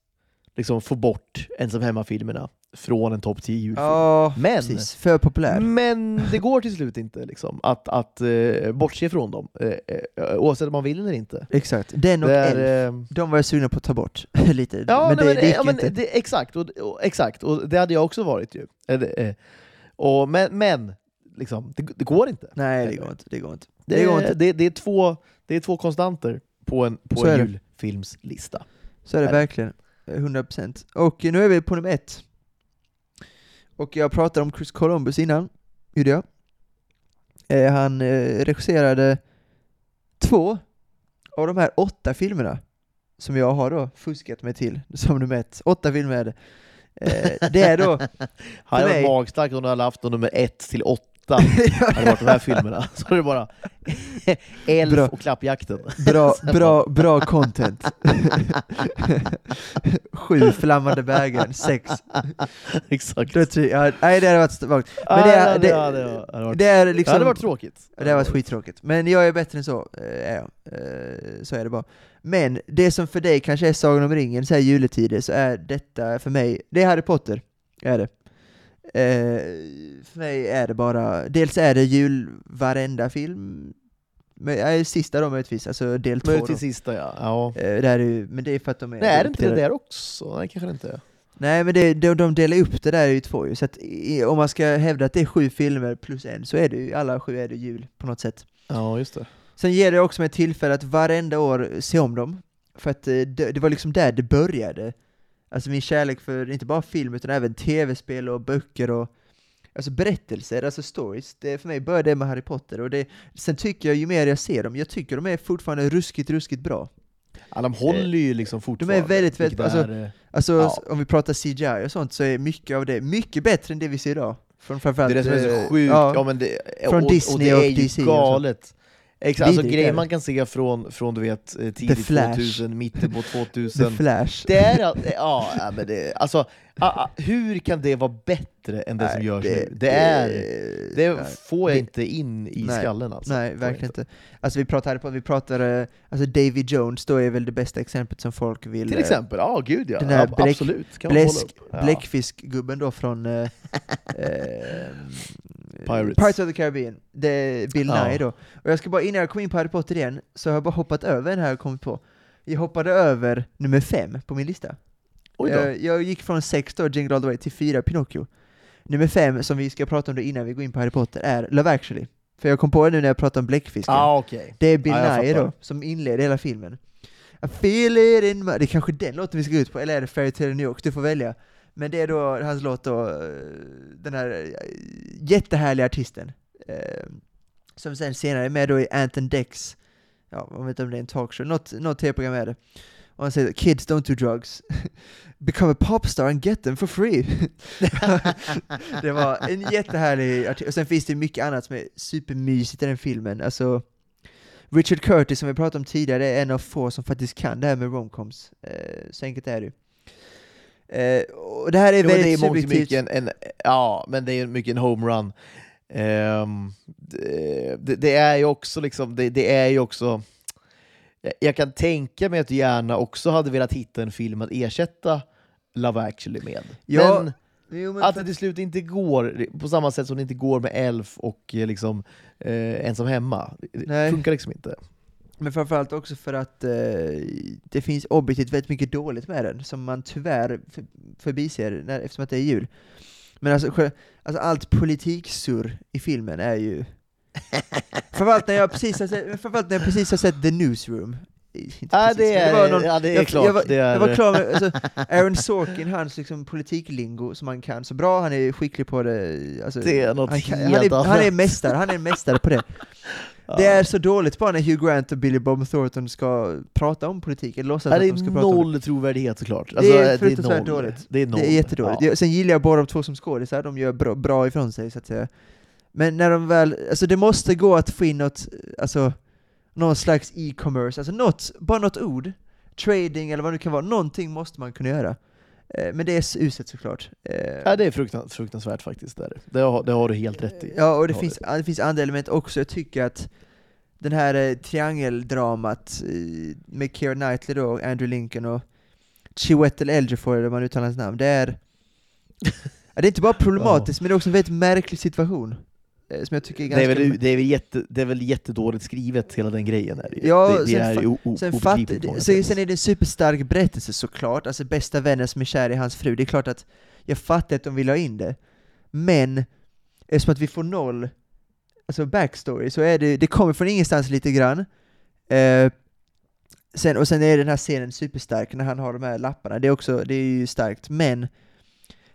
liksom, få bort ensam hemma-filmerna från en topp 10 julfilm. Ja, Men- precis. För populär. Men det går till slut inte liksom, att, att eh, bortse från dem, eh, eh, oavsett om man vill eller inte. Exakt. Den och Det är, Elf, eh, de var jag sugen på att ta bort lite, Ja, men men, det, men, det gick ja, men inte. det, exakt, och, och, exakt, och det hade jag också varit ju. Eh, och, men men liksom, det, det går inte. Nej, det går inte. Det går inte. Det, går är, inte. det, det, är två, det är två konstanter på en, på Så en julfilmslista. Så är det Nej. verkligen. Eh, 100%. Och nu är vi på nummer ett. Och jag pratade om Chris Columbus innan, gjorde jag. Eh, han eh, regisserade två av de här åtta filmerna som jag har då fuskat mig till som nummer ett. Åtta filmer är det. Eh, det är då... Varit magstarkt om du hade haft nummer ett till åtta, hade varit de här filmerna. Så är det bara Elf Bra. och Klappjakten. Bra, bra, bra content. Sju flammande bägaren, sex. Exakt. Jag- Nej det hade varit svagt. Men det hade, hade varit, Det är det hade varit tråkigt. Det har varit skittråkigt. Men jag är bättre än så, jag. Eh, Så är det bara. Men det som för dig kanske är Sagan om ringen, så här juletider, så är detta för mig, det är Harry Potter, är det. Eh, för mig är det bara, dels är det jul varenda film, men, äh, sista då möjligtvis, alltså del två till sista ja. ja. Eh, det är ju, men det är för att de är... Nej, är det inte det där också? Nej, kanske det inte är. Nej men det, de, de delar upp det där i två ju, så att i, om man ska hävda att det är sju filmer plus en, så är det ju, alla sju är det jul på något sätt. Ja, just det. Sen ger det också mig tillfälle att varenda år se om dem, för att eh, det, det var liksom där det började. Alltså min kärlek för inte bara film utan även tv-spel och böcker och Alltså berättelser, alltså stories, det, för mig började det med Harry Potter och det, sen tycker jag ju mer jag ser dem, jag tycker de är fortfarande ruskigt, ruskigt bra. Ja, de håller ju liksom fortfarande. väldigt, väldigt- vilket alltså, är, eh, Alltså Ja. om vi pratar CGI och sånt så är mycket av det mycket bättre än det vi ser idag. Från det framförallt, är det som är eh, så sjukt. ja, Ja, men det, Från och, Disney och det och är ju DC så. galet. Exakt, alltså grejer det. man kan se från, från du vet, eh, tidigt Flash. 2000, mitten på The 2000. Flash. Det är, all- ja, ja, men det, alltså, ah, ah, hur kan det vara bättre än det som Nej, görs nu? Det är, det nej. får jag det- inte in i nej, skallen alltså. Nej, verkligen inte. Alltså vi pratade på, vi pratade, alltså Davy Jones då är väl det bästa exemplet som folk vill... Till eh, exempel, ja gud ja. den här ja absolut. Kan Bläsk. Bläckfiskgubben då från eh, eh, Pirates. Pirates of the Caribbean, det är Bill Ja. Nye då. Och jag ska bara, innan jag kom in på Harry Potter igen, så har jag bara hoppat över den här jag kommit på. Jag hoppade över nummer fem på min lista. Oj då. Jag, jag gick från sex då, Jingle All The Way, till fyra, Pinocchio. Nummer fem, som vi ska prata om då innan vi går in på Harry Potter, är Love Actually. För jag kom på det nu när jag pratade om bläckfisken. ah, okej. Det är Bill jag Nye då, som inleder hela filmen. I feel it in my... Det är kanske den låten vi ska ut på, eller är det Fairy Tale New York? Du får välja. Men det är då hans låt då, den här eh, jättehärliga artisten. eh, Som sen senare är med då i Anton Dex, ja, jag vet inte om det är en talkshow, något, något tv-program är det. Och han säger 'Kids don't do drugs, become a popstar and get them for free' Det var en jättehärlig artist, och sen finns det mycket annat som är supermysigt i den filmen, alltså Richard Curtis som vi pratade om tidigare är en av få som faktiskt kan det här med romcoms, eh, så enkelt är det ju. Eh, och det här är Jo, väldigt det är subjektivt. mycket en, en, ja, men det är mycket en homerun. Um, det, det, det är ju också liksom, det, det är ju också jag- jag kan tänka mig att du gärna också hade velat hitta en film att ersätta Love actually med. Ja, men Jo, men att för- det till slut inte går, på samma sätt som det inte går med Elf och eh, liksom, eh, Ensam hemma. Det Nej. funkar liksom inte. Men framförallt också för att eh, det finns objektivt väldigt mycket dåligt med den, som man tyvärr för, förbiser när, eftersom att det är jul. Men alltså, alltså allt politiksurr i filmen är ju... framförallt, när jag precis har sett, framförallt när jag precis har sett The Newsroom. Inte Ja, precis, det är, var någon- ja, det är jag, klart. Jag var, det är, jag var klar med, alltså, Aaron Sorkin, hans liksom politiklingo som han kan så bra, han är skicklig på det. Alltså, det är något han, kan, helt han, är, annat. han är mästare, han är en mästare på det. Ja. Det är så dåligt bara när Hugh Grant och Billy Bob Thornton ska prata om politik, eller låtsas Ja, att det de är ska prata om det. noll trovärdighet såklart. Det Alltså, är fruktansvärt dåligt. Det är, noll. Det är jättedåligt. Ja. Sen gillar jag båda de två som skådisar, de gör bra, bra ifrån sig så att säga. Men när de väl, alltså det måste gå att få in något, alltså någon slags e-commerce, alltså något, bara något ord, trading eller vad det kan vara, någonting måste man kunna göra. Eh, Men det är uselt såklart. Eh, Ja, det är fruktans fruktansvärt faktiskt. Där. Det, har, det har du helt rätt i. Ja, och det Ja, finns, det finns andra element också. Jag tycker att den här eh, triangeldramat med Keira Knightley då, Andrew Lincoln och Chiwetel Ejiofor, eller man uttalar hans namn, det är... det är inte bara problematiskt, men det är också en väldigt märklig situation. Eh, Som jag tycker är Det ganska... är, väl, det, är väl jätte, det är väl jättedåligt skrivet, hela den grejen. Är det. Ja, det, det sen är ju o- Sen, fatt, sätt. sen är det en superstark berättelse såklart, alltså bästa vännen som är kär i hans fru, det är klart att jag fattar att de vill ha in det, men eftersom att vi får noll alltså backstory, så är det, det kommer från ingenstans lite grann. Eh, sen, och sen är den här scenen superstark när han har de här lapparna, det är också, det är ju starkt, men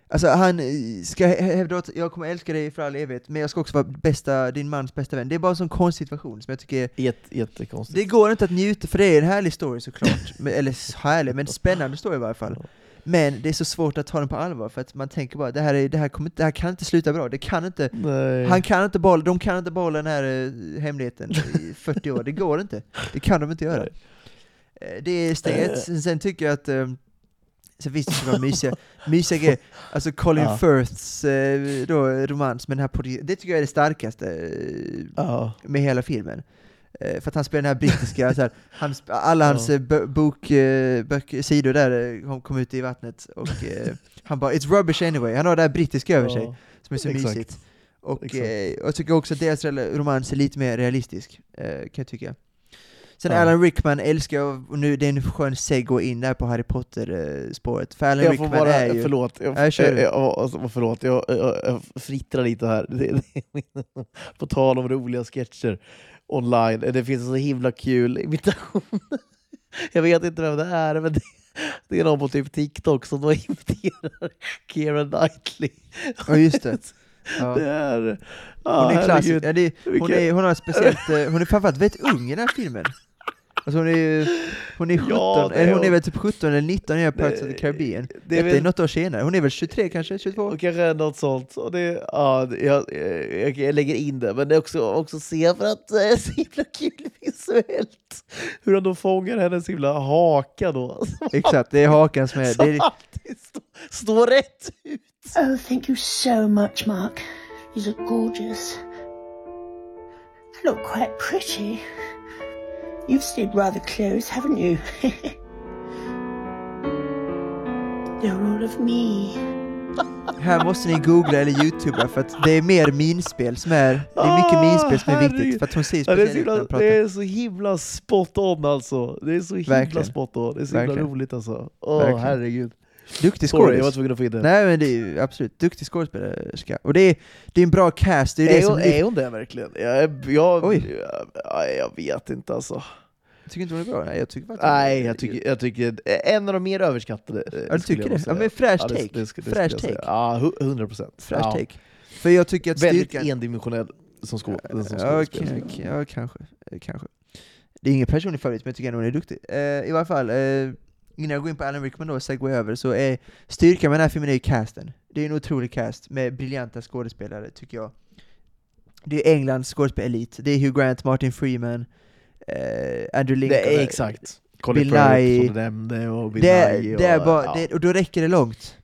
Alltså han eh, ska hä- hävda att jag kommer älska dig för all evighet, men jag ska också vara bästa, din mans bästa vän. Det är bara en sån konstig situation som jag tycker är Jätte, jättekonstigt. det går inte att njuta, för det är en härlig story såklart, Men- eller härlig, men spännande story i varje fall. Men det är så svårt att ta den på allvar, för att man tänker bara det här, är, det här, kommer, det här kan inte sluta bra, det kan inte, Nej. han kan inte bolla, de kan inte bolla den här eh, hemligheten i 40 år, det går inte. Det kan de inte göra. Nej. Eh, Det är steg ett, sen, tycker jag att Sen finns det sådana mysiga, mysiga grejer, alltså Colin Ja. Firths eh, då, romans med den här det tycker jag är det starkaste eh, Ja. med hela filmen. Eh, för att han spelar den här brittiska, så här, han, alla hans Ja. bok, böcker, sidor där kom, ut i vattnet och han bara 'It's rubbish anyway' Han har det här brittiska över sig som är så exakt. mysigt. Och eh, jag tycker också att deras romans är lite mer realistisk, eh, kan jag tycka. Sen Ja. Alan Rickman älskar jag, och nu det är en skön segway in där på Harry Potter-spåret, för Alan Jag Rickman bara, är ju... förlåt, jag, Ja, kör du. jag, jag, alltså, förlåt, jag, jag, jag frittrar lite här. Det, det, på tal om roliga sketcher online, det finns en så himla kul imitation. Jag vet inte vem det är, men det, Det är någon på typ TikTok som då imiterar Keira Knightley. Ja, just det. Ja. Det är... Ja, Hon är klassisk. Ja, det, hon, är, hon har speciellt, eh, hon är framförallt väldigt ung i den här filmen. Alltså hon är hon är 17, Ja, är eller hon är väl typ 17 eller 19 när jag Pirates of the Caribbean. det är väl- något år senare, hon är väl 23 kanske, 22? Och kanske något sånt. Och det, ja, jag, jag, jag lägger in det, men det är också, också se för att det är så himla kul visuellt. Hur han då fångar hennes himla haka då. Exakt, det är hakan som är... som Det är alltid står, står rätt ut. Oh, thank you so much, Mark. You look gorgeous. I look quite pretty. You've stayed rather close, haven't you? They're all of me. Här måste ni googla eller youtuba för att det är mer minspel som är... Det är mycket Ah, minspel som är viktigt för att hon ser Ja, det, är så speciell ut när hon pratar. det är så himla spot on alltså. Det är så himla Verkligen. spot on. Det är så himla Verkligen. roligt alltså. Åh Verkligen. herregud. Duktig Sorry, jag var skådis. tvungen att få in det. Nej men det är ju absolut, duktig skådespelerska. Och det är, det är en bra cast, det är, det är, som hon, lyfter- är hon det verkligen? Jag, jag, Oj. jag, jag vet inte alltså. Tycker inte hon är bra? Nej jag tycker faktiskt Nej, jag tycker, jag tycker en av de mer överskattade. eh, Ja du tycker jag det? Ja men fräsch Ja, det- take. det det Fräsch jag take. Ja, hu- 100 procent. Fräsch Ja. take. För jag tycker att Väldigt styrkan... endimensionell som, skå, som Ja, skådespelare. okej, okej, ja, kanske. kanske. Det är ingen personlig favorit, men jag tycker ändå hon är duktig. Eh, I varje fall, eh, innan jag går in på Alan Rickman då, segway över, så är styrkan med den här filmen är ju casten. Det är en otrolig cast med briljanta skådespelare, tycker jag. Det är Englands skådespelarelit. Det är Hugh Grant, Martin Freeman, eh, Andrew Lincoln. Det är exakt. Colin Bill Nye. som du nämnde och Bill Det Nye. Och, det är bara, ja. det, och då räcker det långt.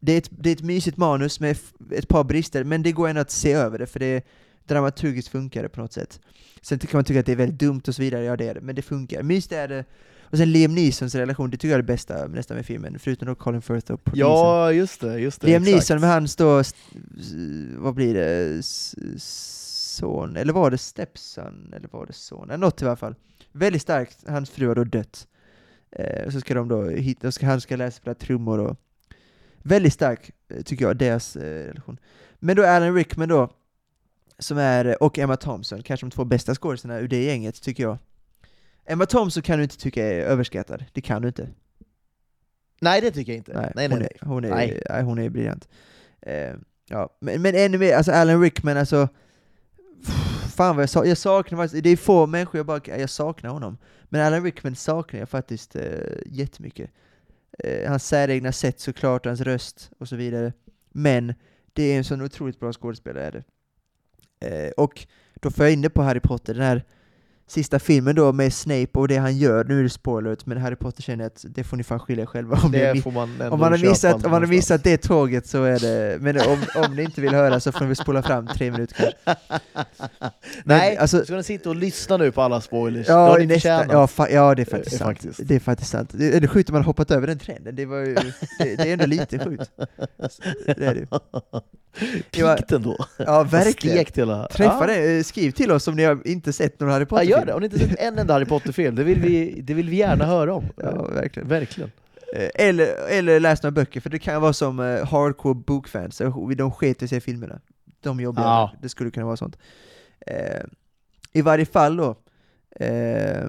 Det är, ett, det är ett mysigt manus med ett par brister, men det går ändå att se över det, för det dramaturgiskt funkar det på något sätt. Sen kan man tycka att det är väldigt dumt och så vidare, ja det är det, men det funkar. Mysigt är det. Och sen Liam Neesons relation, det tycker jag är det bästa nästan med filmen, förutom då Colin Firth och polisen. Ja, just det. Just det Liam exakt. Neeson med hans då, vad blir det, son, eller var det stepson, eller var det son, något i alla fall. Väldigt starkt, hans fru har då dött. Eh, och så ska de då hitta, ska, han ska lära sig spela trummor och Väldigt stark, eh, tycker jag, deras eh, relation. Men då Alan Rickman då, som är, och Emma Thompson, kanske de två bästa skådespelarna ur det gänget, tycker jag. Emma Thompson kan du inte tycka är överskattad, det kan du inte. Nej, det tycker jag inte. Nej, nej, hon, nej. Är, hon, är, Nej. nej, hon är briljant. Eh, ja. men, men ännu mer, alltså Alan Rickman, alltså Fan vad jag, sa, jag saknar faktiskt, det är få människor jag bara, jag saknar honom. Men Alan Rickman saknar jag faktiskt eh, jättemycket. Eh, hans säregna sätt såklart, hans röst och så vidare. Men det är en sån otroligt bra skådespelare är det. Eh, och då får jag in det på Harry Potter, den här sista filmen då med Snape och det han gör, nu är det spoilert, men Harry Potter känner att det får ni fan skylla er själva om Det får man ändå om man, har missat, om man har missat det tåget så är det, men om, om ni inte vill höra så får ni spola fram tre minuter kanske. Nej, alltså- ska ni sitta och lyssna nu på alla spoilers? det Ja, ni nästa, ja, fa, ja, det är faktiskt Eh, sant. faktiskt. Det är faktiskt sant. Det är det sjukt om man har hoppat över den trenden, det, var ju, det, det är ändå lite sjukt. Det är det. Det Piggt ändå. Ja, verkligen. Hela... Träffa ja. det, eh, skriv till oss om ni har inte sett någon Harry Potter-film. Gör det. Har ni inte sett en enda Harry Potter-film? Det vill vi, det vill vi gärna höra om. Ja, verkligen. Verkligen. Eh, Eller, eller läs några böcker, för det kan vara som eh, hardcore bokfans, eh, de sket i sig filmerna. De jobbiga, Ja. det skulle kunna vara sånt. I varje fall då, eh,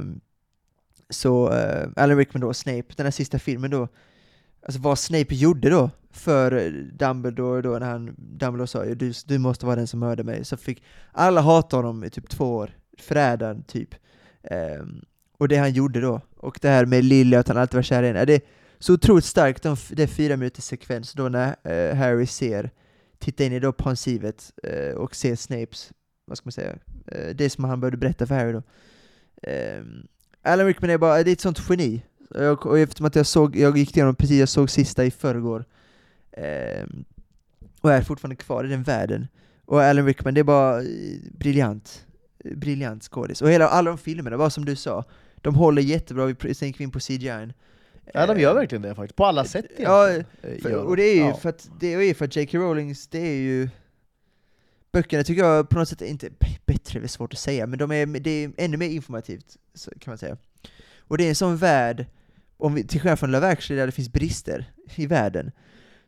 så eh, Alan Rickman då, Snape, den här sista filmen då, alltså vad Snape gjorde då för Dumbledore då, när han, Dumbledore sa ju du, du måste vara den som mördade mig, så fick alla hata honom i typ två år, förrädaren typ. Um, och det han gjorde då, och det här med Lily, att han alltid var kär i henne, det är så otroligt starkt, de, det är fyra minuters sekvens då när uh, Harry ser, tittar in i då pensivet eh, och ser Snapes, vad ska man säga, uh, det som han började berätta för Harry då. Um, Alan Rickman är bara, det är ett sånt geni. Och, och eftersom att jag såg, jag gick igenom precis, jag såg sista i förrgår. Um, och är fortfarande kvar i den världen. Och Alan Rickman, det är bara briljant. Eh, Briljant skådis. Och hela, alla de filmerna, bara som du sa, de håller jättebra, vi gick vi in på CGI. Ja, de gör Eh, verkligen det faktiskt. På alla sätt Ja, egentligen. Eh, för, och de. det är ju Ja. för att, det är för att J.K. Rowlings, det är ju Böckerna tycker jag på något sätt är inte bättre, det är svårt att säga, men de är, det är ännu mer informativt, kan man säga. Och det är en sån värld, om vi, till skillnad från Love actually där det finns brister i världen,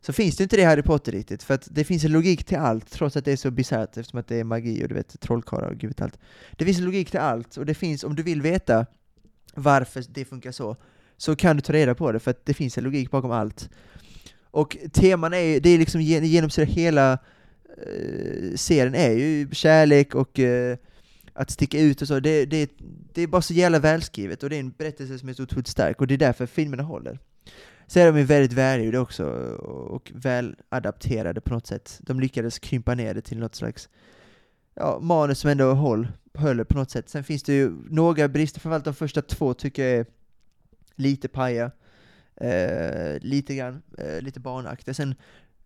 så finns det inte det i Harry Potter riktigt, för att det finns en logik till allt, trots att det är så bisarrt, eftersom att det är magi och du vet, trollkarlar och gud vet allt. Det finns en logik till allt, och det finns, om du vill veta varför det funkar så, så kan du ta reda på det, för att det finns en logik bakom allt. Och teman är ju, det är liksom genomsyrar hela eh, serien är ju kärlek och eh, att sticka ut och så, det, det, det är bara så jävla välskrivet och det är en berättelse som är så otroligt stark och det är därför filmerna håller. Så är de ju väldigt välgjorda också och väl adapterade på något sätt. De lyckades krympa ner det till något slags ja, manus som ändå håll, höll på något sätt. Sen finns det ju några brister, framförallt de första två tycker jag är lite paja. Eh, lite grann, eh, lite barnaktiga. Sen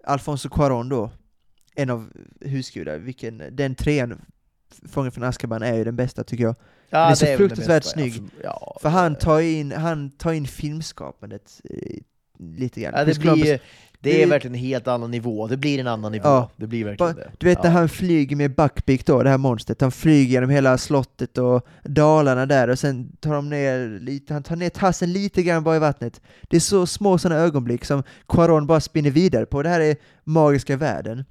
Alfonso Cuarón då, en av husgudar, vilken, den trean, Fången från Azkaban, är ju den bästa tycker jag. Ja, Den är så väl fruktansvärt ja. snygg. Ja, För han tar in, han tar in filmskapandet eh, lite grann. Ja, det, blir, det det är är- verkligen en helt annan nivå, det blir en annan nivå. Ja. Det blir verkligen Ba- det. Du vet när han flyger med Buckbeak då, det här monstret, han flyger genom hela slottet och dalarna där och sen tar de ner lite, han tar ner tassen lite grann bara i vattnet. Det är så små sådana ögonblick som Quaron bara spinner vidare på, det här är magiska världen.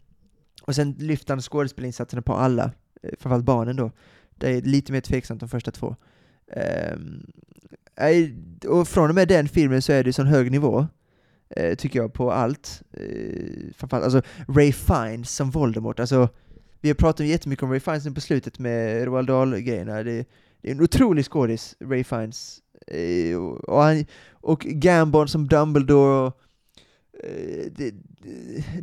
Och sen lyfter han skådespelinsatserna på alla, eh, framförallt barnen då. Det är lite mer tveksamt de första två. Ehm, och från och med den filmen så är det sån hög nivå, eh, tycker jag, på allt. Eh, framförallt, alltså Ray Fiennes som Voldemort, alltså vi har pratat jättemycket om Ray Fiennes nu på slutet med Roald Dahl-grejerna. Det, det är en otrolig skådis, Ray Fiennes. Eh, och, han, och Gambon som Dumbledore och eh, det,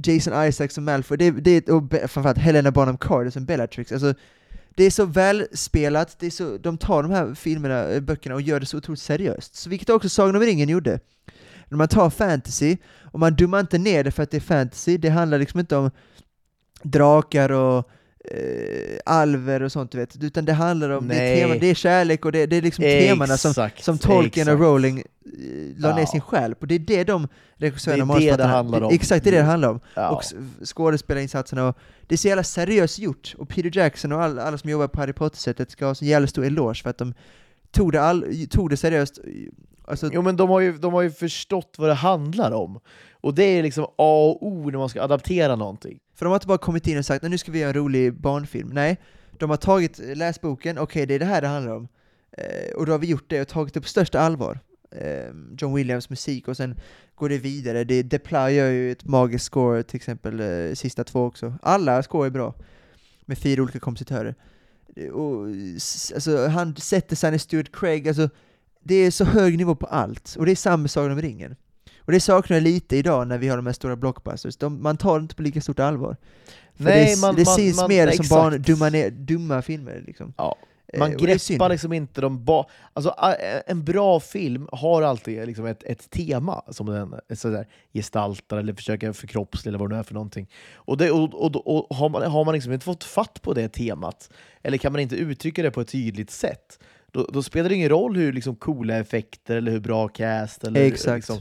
Jason Isaacs som Malfoy, det, det, och framförallt Helena Bonham Carter som Bellatrix. Alltså, det är så välspelat, det är så, de tar de här filmerna, eh, böckerna och gör det så otroligt seriöst. Så vilket också Sagan om ringen gjorde. När man tar fantasy, och man dummar inte ner det för att det är fantasy, det handlar liksom inte om drakar och eh, alver och sånt du vet, utan det handlar om, det är, Nej. tema, det är kärlek och det, det är liksom temana som, Exakt, som Tolkien och exakt. Rowling eh, la ner Ja. sin själ på. Det är det de regissörerna Det är och det det manusförfattarna- handlar om. Exakt, det är det det handlar om. Ja. Och skådespelarinsatserna och det är så jävla seriöst gjort. Och Peter Jackson och alla, alla som jobbar på Harry Potter-sättet ska ha en jävla stor eloge för att de tog det, all, tog det seriöst. Alltså, Jo men de har, ju, de har ju förstått vad det handlar om. Och det är liksom A och O när man ska adaptera någonting. För de har inte bara kommit in och sagt att nu ska vi göra en rolig barnfilm. Nej, de har tagit, eh, läst boken, okej det är det här det handlar om. Eh, och då har vi gjort det och tagit det på största allvar. Eh, John Williams musik och sen går det vidare. Det, Depla gör ju ett magiskt score till exempel, eh, sista två också. Alla score är bra. Med fyra olika kompositörer. Eh, och, alltså, han sätter sig, Stuart Craig, alltså det är så hög nivå på allt. Och det är samma Sagan om ringen. Och det saknar jag lite idag när vi har de här stora blockbusters. De, man tar det inte på lika stort allvar. För Nej, det, man- det man- ses man- mer som exakt. barn, dumma, dumma filmer liksom. Ja. Eh, Man synd. greppar liksom inte de ba alltså, en bra film har alltid liksom ett, ett tema som den sådär, gestaltar eller försöker förkroppsliga eller vad det nu är för någonting. Och, det, och, och, och har, man, har man liksom inte fått fatt på det temat, eller kan man inte uttrycka det på ett tydligt sätt, då, då spelar det ingen roll hur liksom, coola effekter eller hur bra cast eller Exakt. Liksom,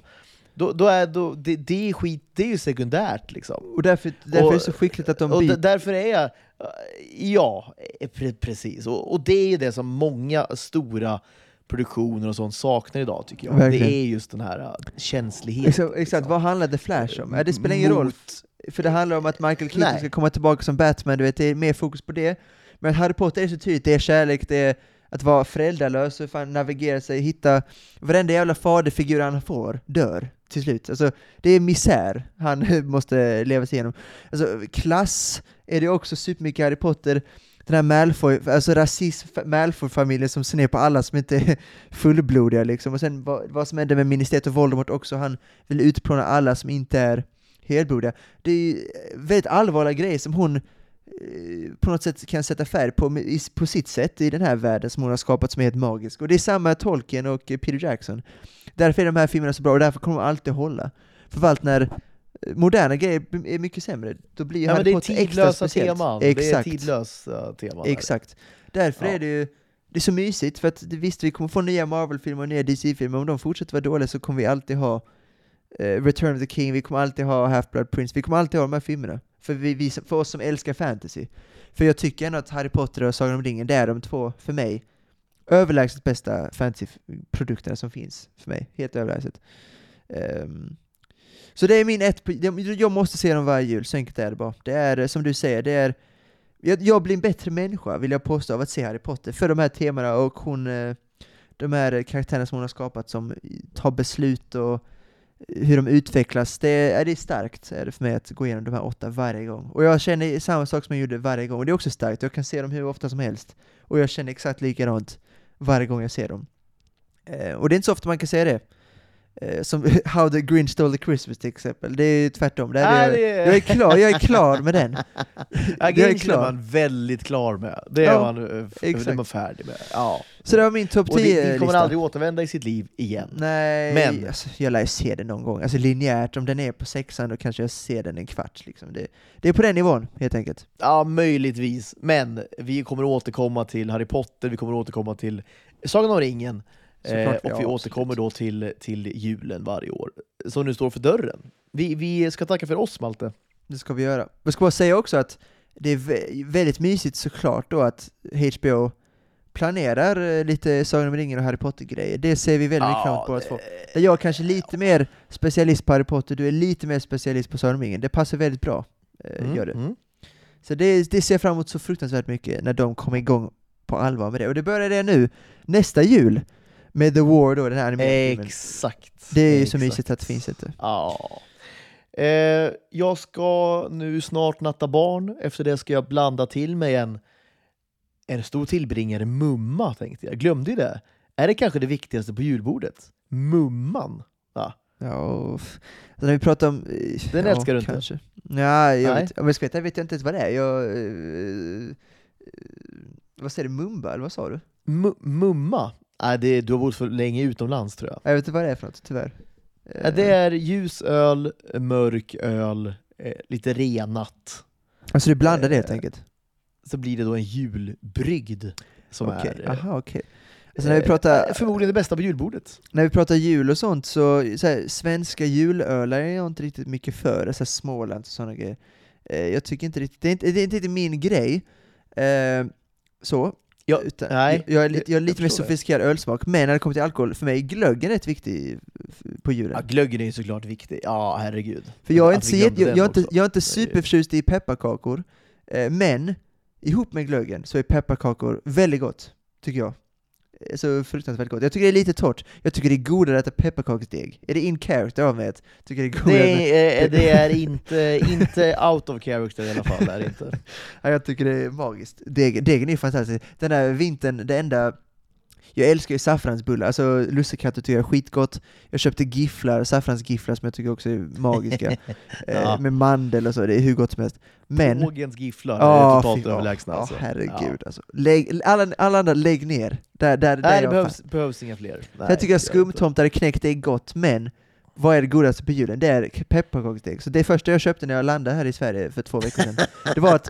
då, då är, då, det, det, är skit, det är ju sekundärt. Liksom. Och därför, därför Och- är det så skickligt att de och byter. därför är jag, ja, pre precis. Och, och det är ju det som många stora produktioner och sånt saknar idag tycker jag. Verkligen. Det är just den här uh, känsligheten. Exakt, exakt, vad handlar The Flash om? Det spelar ingen roll, Mot- för det handlar om att Michael Keaton Nej. ska komma tillbaka som Batman, du vet, det är mer fokus på det. Men Harry Potter är så tydligt, det är kärlek, det är att vara föräldralös och fan navigera sig, hitta varenda jävla faderfigur han får dör till slut. Alltså, det är misär han måste leva sig igenom. Alltså, klass är det också supermycket Harry Potter, den här Malfoy, alltså rasism, Malfoy-familjen som ser ner på alla som inte är fullblodiga liksom. Och sen vad, vad som händer med Ministeriet och Voldemort också, han vill utplåna alla som inte är helblodiga. Det är ju eh, väldigt allvarliga grejer som hon på något sätt kan sätta färg på, på sitt sätt i den här världen som hon har skapat som är helt magisk. Och det är samma Tolkien och eh, Peter Jackson. Därför är de här filmerna så bra och därför kommer de alltid hålla. Framförallt när eh, moderna grejer är mycket sämre, då blir Ja, Harry det är Potter extra speciellt. teman. Det är Exakt. tidlösa teman. Exakt. Därför Ja. är det ju det är så mysigt, för att visst vi kommer få nya Marvel-filmer och nya DC-filmer, om de fortsätter vara dåliga så kommer vi alltid ha eh, Return of the King, vi kommer alltid ha Half-Blood Prince, vi kommer alltid ha de här filmerna. För, vi, vi, för oss som älskar fantasy. För jag tycker ändå att Harry Potter och Sagan om ringen, det är de två, för mig, överlägset bästa fantasy-produkterna som finns. För mig, helt överlägset. Um, så det är min ett, jag- måste se dem varje jul, så enkelt är det bara. Det är som du säger, det är jag, jag blir en bättre människa, vill jag påstå, av att se Harry Potter, för de här temana och hon... Eh, de här karaktärerna som hon har skapat som tar beslut och hur de utvecklas, det är, det är starkt är det för mig att gå igenom de här åtta varje gång. Och jag känner samma sak som jag gjorde varje gång, och det är också starkt, jag kan se dem hur ofta som helst. Och jag känner exakt likadant varje gång jag ser dem. Eh, och det är inte så ofta man kan säga det. Eh, som How the Grinch Stole the Christmas till exempel, det är ju tvärtom. Där är jag, det är- jag, är klar, jag är klar med den. Ja, Det är Grinchen är man väldigt klar med. Det är Ja, man, eh, exakt. det är man färdig med. Ja. Så det var min topp Och det, 10 det kommer aldrig återvända i sitt liv igen. Nej, Men- alltså, jag lär ju se den någon gång. Alltså linjärt, om den är på sexan då kanske jag ser den en kvart. Liksom. Det, det är på den nivån, helt enkelt. Ja, möjligtvis. Men vi kommer återkomma till Harry Potter, vi kommer återkomma till Sagan om ringen. Eh, och ja, vi absolut. återkommer då till, till julen varje år, som nu står för dörren. Vi, vi ska tacka för oss, Malte. Det ska vi göra. Jag ska bara säga också att det är vä- väldigt mysigt såklart då att HBO planerar eh, lite Sagan om ringen och Harry Potter-grejer. Det ser vi väldigt mycket fram emot båda två. Där jag är kanske lite mer specialist på Harry Potter, du är lite mer specialist på Sagan om ringen. Det passar väldigt bra, eh, Mm, gör det. mm. Så det, det ser jag fram emot så fruktansvärt mycket när de kommer igång på allvar med det. Och det börjar det nu, nästa jul, med The War då, den här animerade. Exakt. Det är ju så exakt. mysigt att det finns inte. Ja. Eh, jag ska nu snart natta barn, efter det ska jag blanda till mig en, en stor tillbringare mumma, tänkte jag. Glömde ju det. Är det kanske det viktigaste på julbordet? Mumman. Ja. Ja, och f- så när vi pratar om... eh, Den ja, älskar du inte? kanske. Ja, jag Nej. vet, om jag ska veta vet jag inte ens vad det är. Jag, eh, eh, vad säger du, Mumba, eller vad sa du? Mu- mumma? Nej, det, du har bott för länge utomlands tror jag. Jag vet inte vad det är för något, tyvärr. Ja, det är ljus öl, mörk öl, eh, lite renat. Alltså du blandar det helt eh, enkelt? Så blir det då en julbrygd som Okej, är... eh, aha okej. Alltså när vi pratar, eh, Förmodligen det bästa på julbordet. när vi pratar jul och sånt så, så här, svenska julölar är jag inte riktigt mycket för, så här Småland och sådana grejer. Eh, jag tycker inte riktigt, det är inte, det är inte riktigt min grej. Eh, så. Ja, Utan, nej, jag, jag är lite, jag är jag lite mer förstår det. sofistikerad ölsmak, men när det kommer till alkohol, för mig är glöggen rätt viktig på julen. Ja, glöggen är ju såklart viktig. Ja, herregud. För jag är, inte, jag, jag, är inte, jag är inte superförtjust i pepparkakor, eh, men ihop med glöggen så är pepparkakor väldigt gott, tycker jag. Så fruktansvärt gott. Jag tycker det är lite torrt. Jag tycker det är godare att äta pepparkaksdeg. Är det in character av mig att tycker det är godare. Det är, det är inte, inte out of character i alla fall. Är inte. Ja, jag tycker det är magiskt. Deg, degen är fantastisk. Den där vintern, det enda... Jag älskar ju saffransbullar, alltså lussekatter tycker jag är skitgott. Jag köpte gifflar, saffransgifflar som jag tycker också är magiska. eh, Ja. med mandel och så, det är hur gott som helst. Men... Pågens gifflar Ja, är totalt fy- ja, överlägsna. Ja, alltså. herregud alltså. Lägg, alla, alla andra, lägg ner. Där, där, där är Nej, det jag behövs, behövs inga fler. Nej, jag tycker att det det skumtomtar knäckt är gott, men vad är det godaste på julen? Det är pepparkaksdeg. Så det första jag köpte när jag landade här i Sverige för två veckor sedan, det var att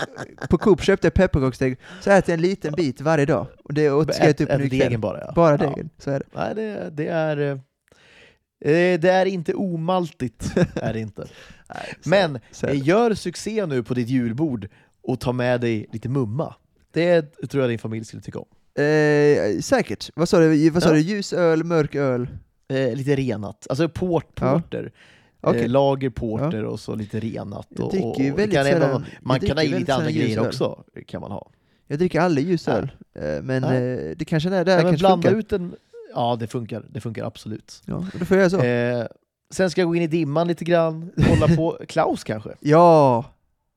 på Coop köpte jag pepparkaksdeg, så äter jag en liten bit varje dag. Och det ska jag äta upp nu degen bara. Ja. Bara Ja. degen, så är det. Nej, det, det är... eh, eh, Det är inte omaltigt, är det inte. Men Så är eh, det. gör succé nu på ditt julbord och ta med dig lite mumma. Det tror jag din familj skulle tycka om. Eh, säkert. Vad sa du? Vad sa Ja. du? Ljus öl, mörk öl? Eh, lite renat. Alltså port, Ja. porter. Okej. Eh, lager porter och så lite renat. Och, och, och kan även- sällan- Man kan ha i lite andra grejer också. kan man ha. Jag dricker aldrig ljus Ja. eh, men Nej. eh, det kanske är där Ja, men blanda funkar. ut en... Ja, det funkar. Det funkar absolut. Ja, då får jag göra så. Eh, sen ska jag gå in i dimman lite grann, kolla på Klaus kanske. Ja,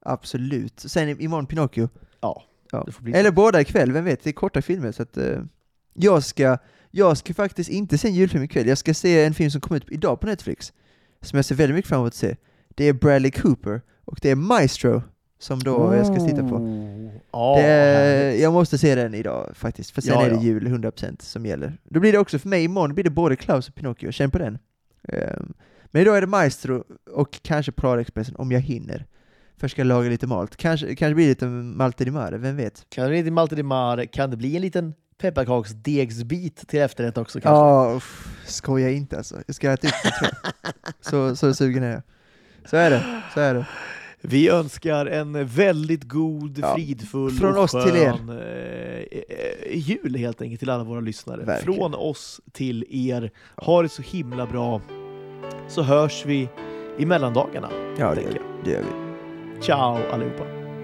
absolut. Sen imorgon Pinocchio. Ja, Ja. det Eller båda ikväll, vem vet? Det är korta filmer så att eh, jag ska jag ska faktiskt inte se en julfilm ikväll, jag ska se en film som kom ut idag på Netflix, som jag ser väldigt mycket fram emot att se. Det är Bradley Cooper, och det är Maestro, som då jag ska titta på. Oh. Det, jag måste se den idag faktiskt, för sen Ja, är det ja. jul 100% som gäller. Då blir det också för mig imorgon, blir det både Klaus och Pinocchio, känn på den. Ehm, men idag är det Maestro och kanske Polarexpressen om jag hinner. Först ska jag laga lite malt, kanske, kanske blir det lite Malte di Mare, vem vet? Kan det bli lite Malte di Mare? Kan det bli en liten pepparkaksdegsbit till efterrätt också kanske? Ja, uff, skoja inte alltså. Jag ska äta upp den tror jag. Så, så sugen är jag. Så är det, så är det. Vi önskar en väldigt god, Ja, fridfull från och oss till er. skön eh, eh, jul helt enkelt till alla våra lyssnare. Verkligen. Från oss till er. Ha det så himla bra. Så hörs vi i mellandagarna. Ja, det. Det gör vi. Ciao allihopa!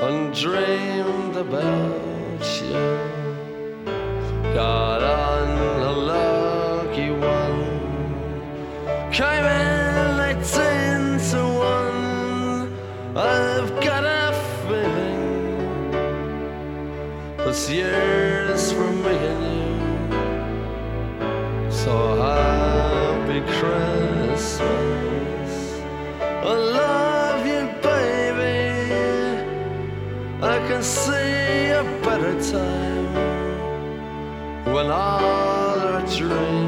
and dreamed about you. Got on a lucky one, came in eighteen to one. I've got a feeling this year's for me and you. So happy Christmas. Love can see a better time when all our dreams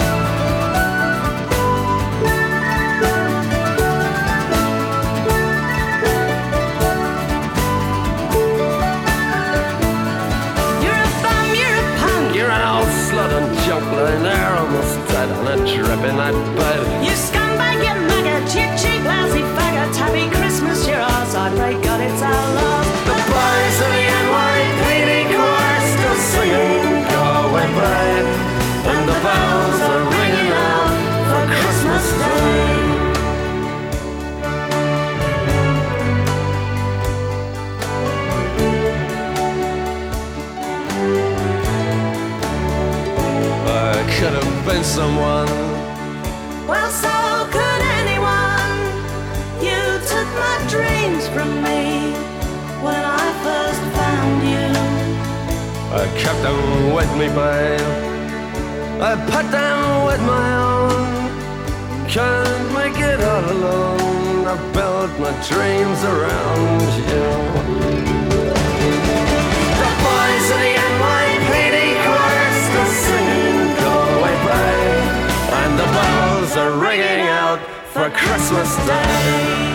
Dead on a drip in that bed. You scumbag, you maggot, you cheap, lousy faggot. Happy Christmas, you're ours. I pray God it's our love. The boys of the NYPD choir still singing Go away, And the bells are ringing out for Christmas Day I could have been someone Kept them with me, babe. I put them with my own. Can't make it all alone. I built my dreams around you. The boys of the NYPD choir still singing Go Away, babe. And the bells are ringing out for Christmas Day.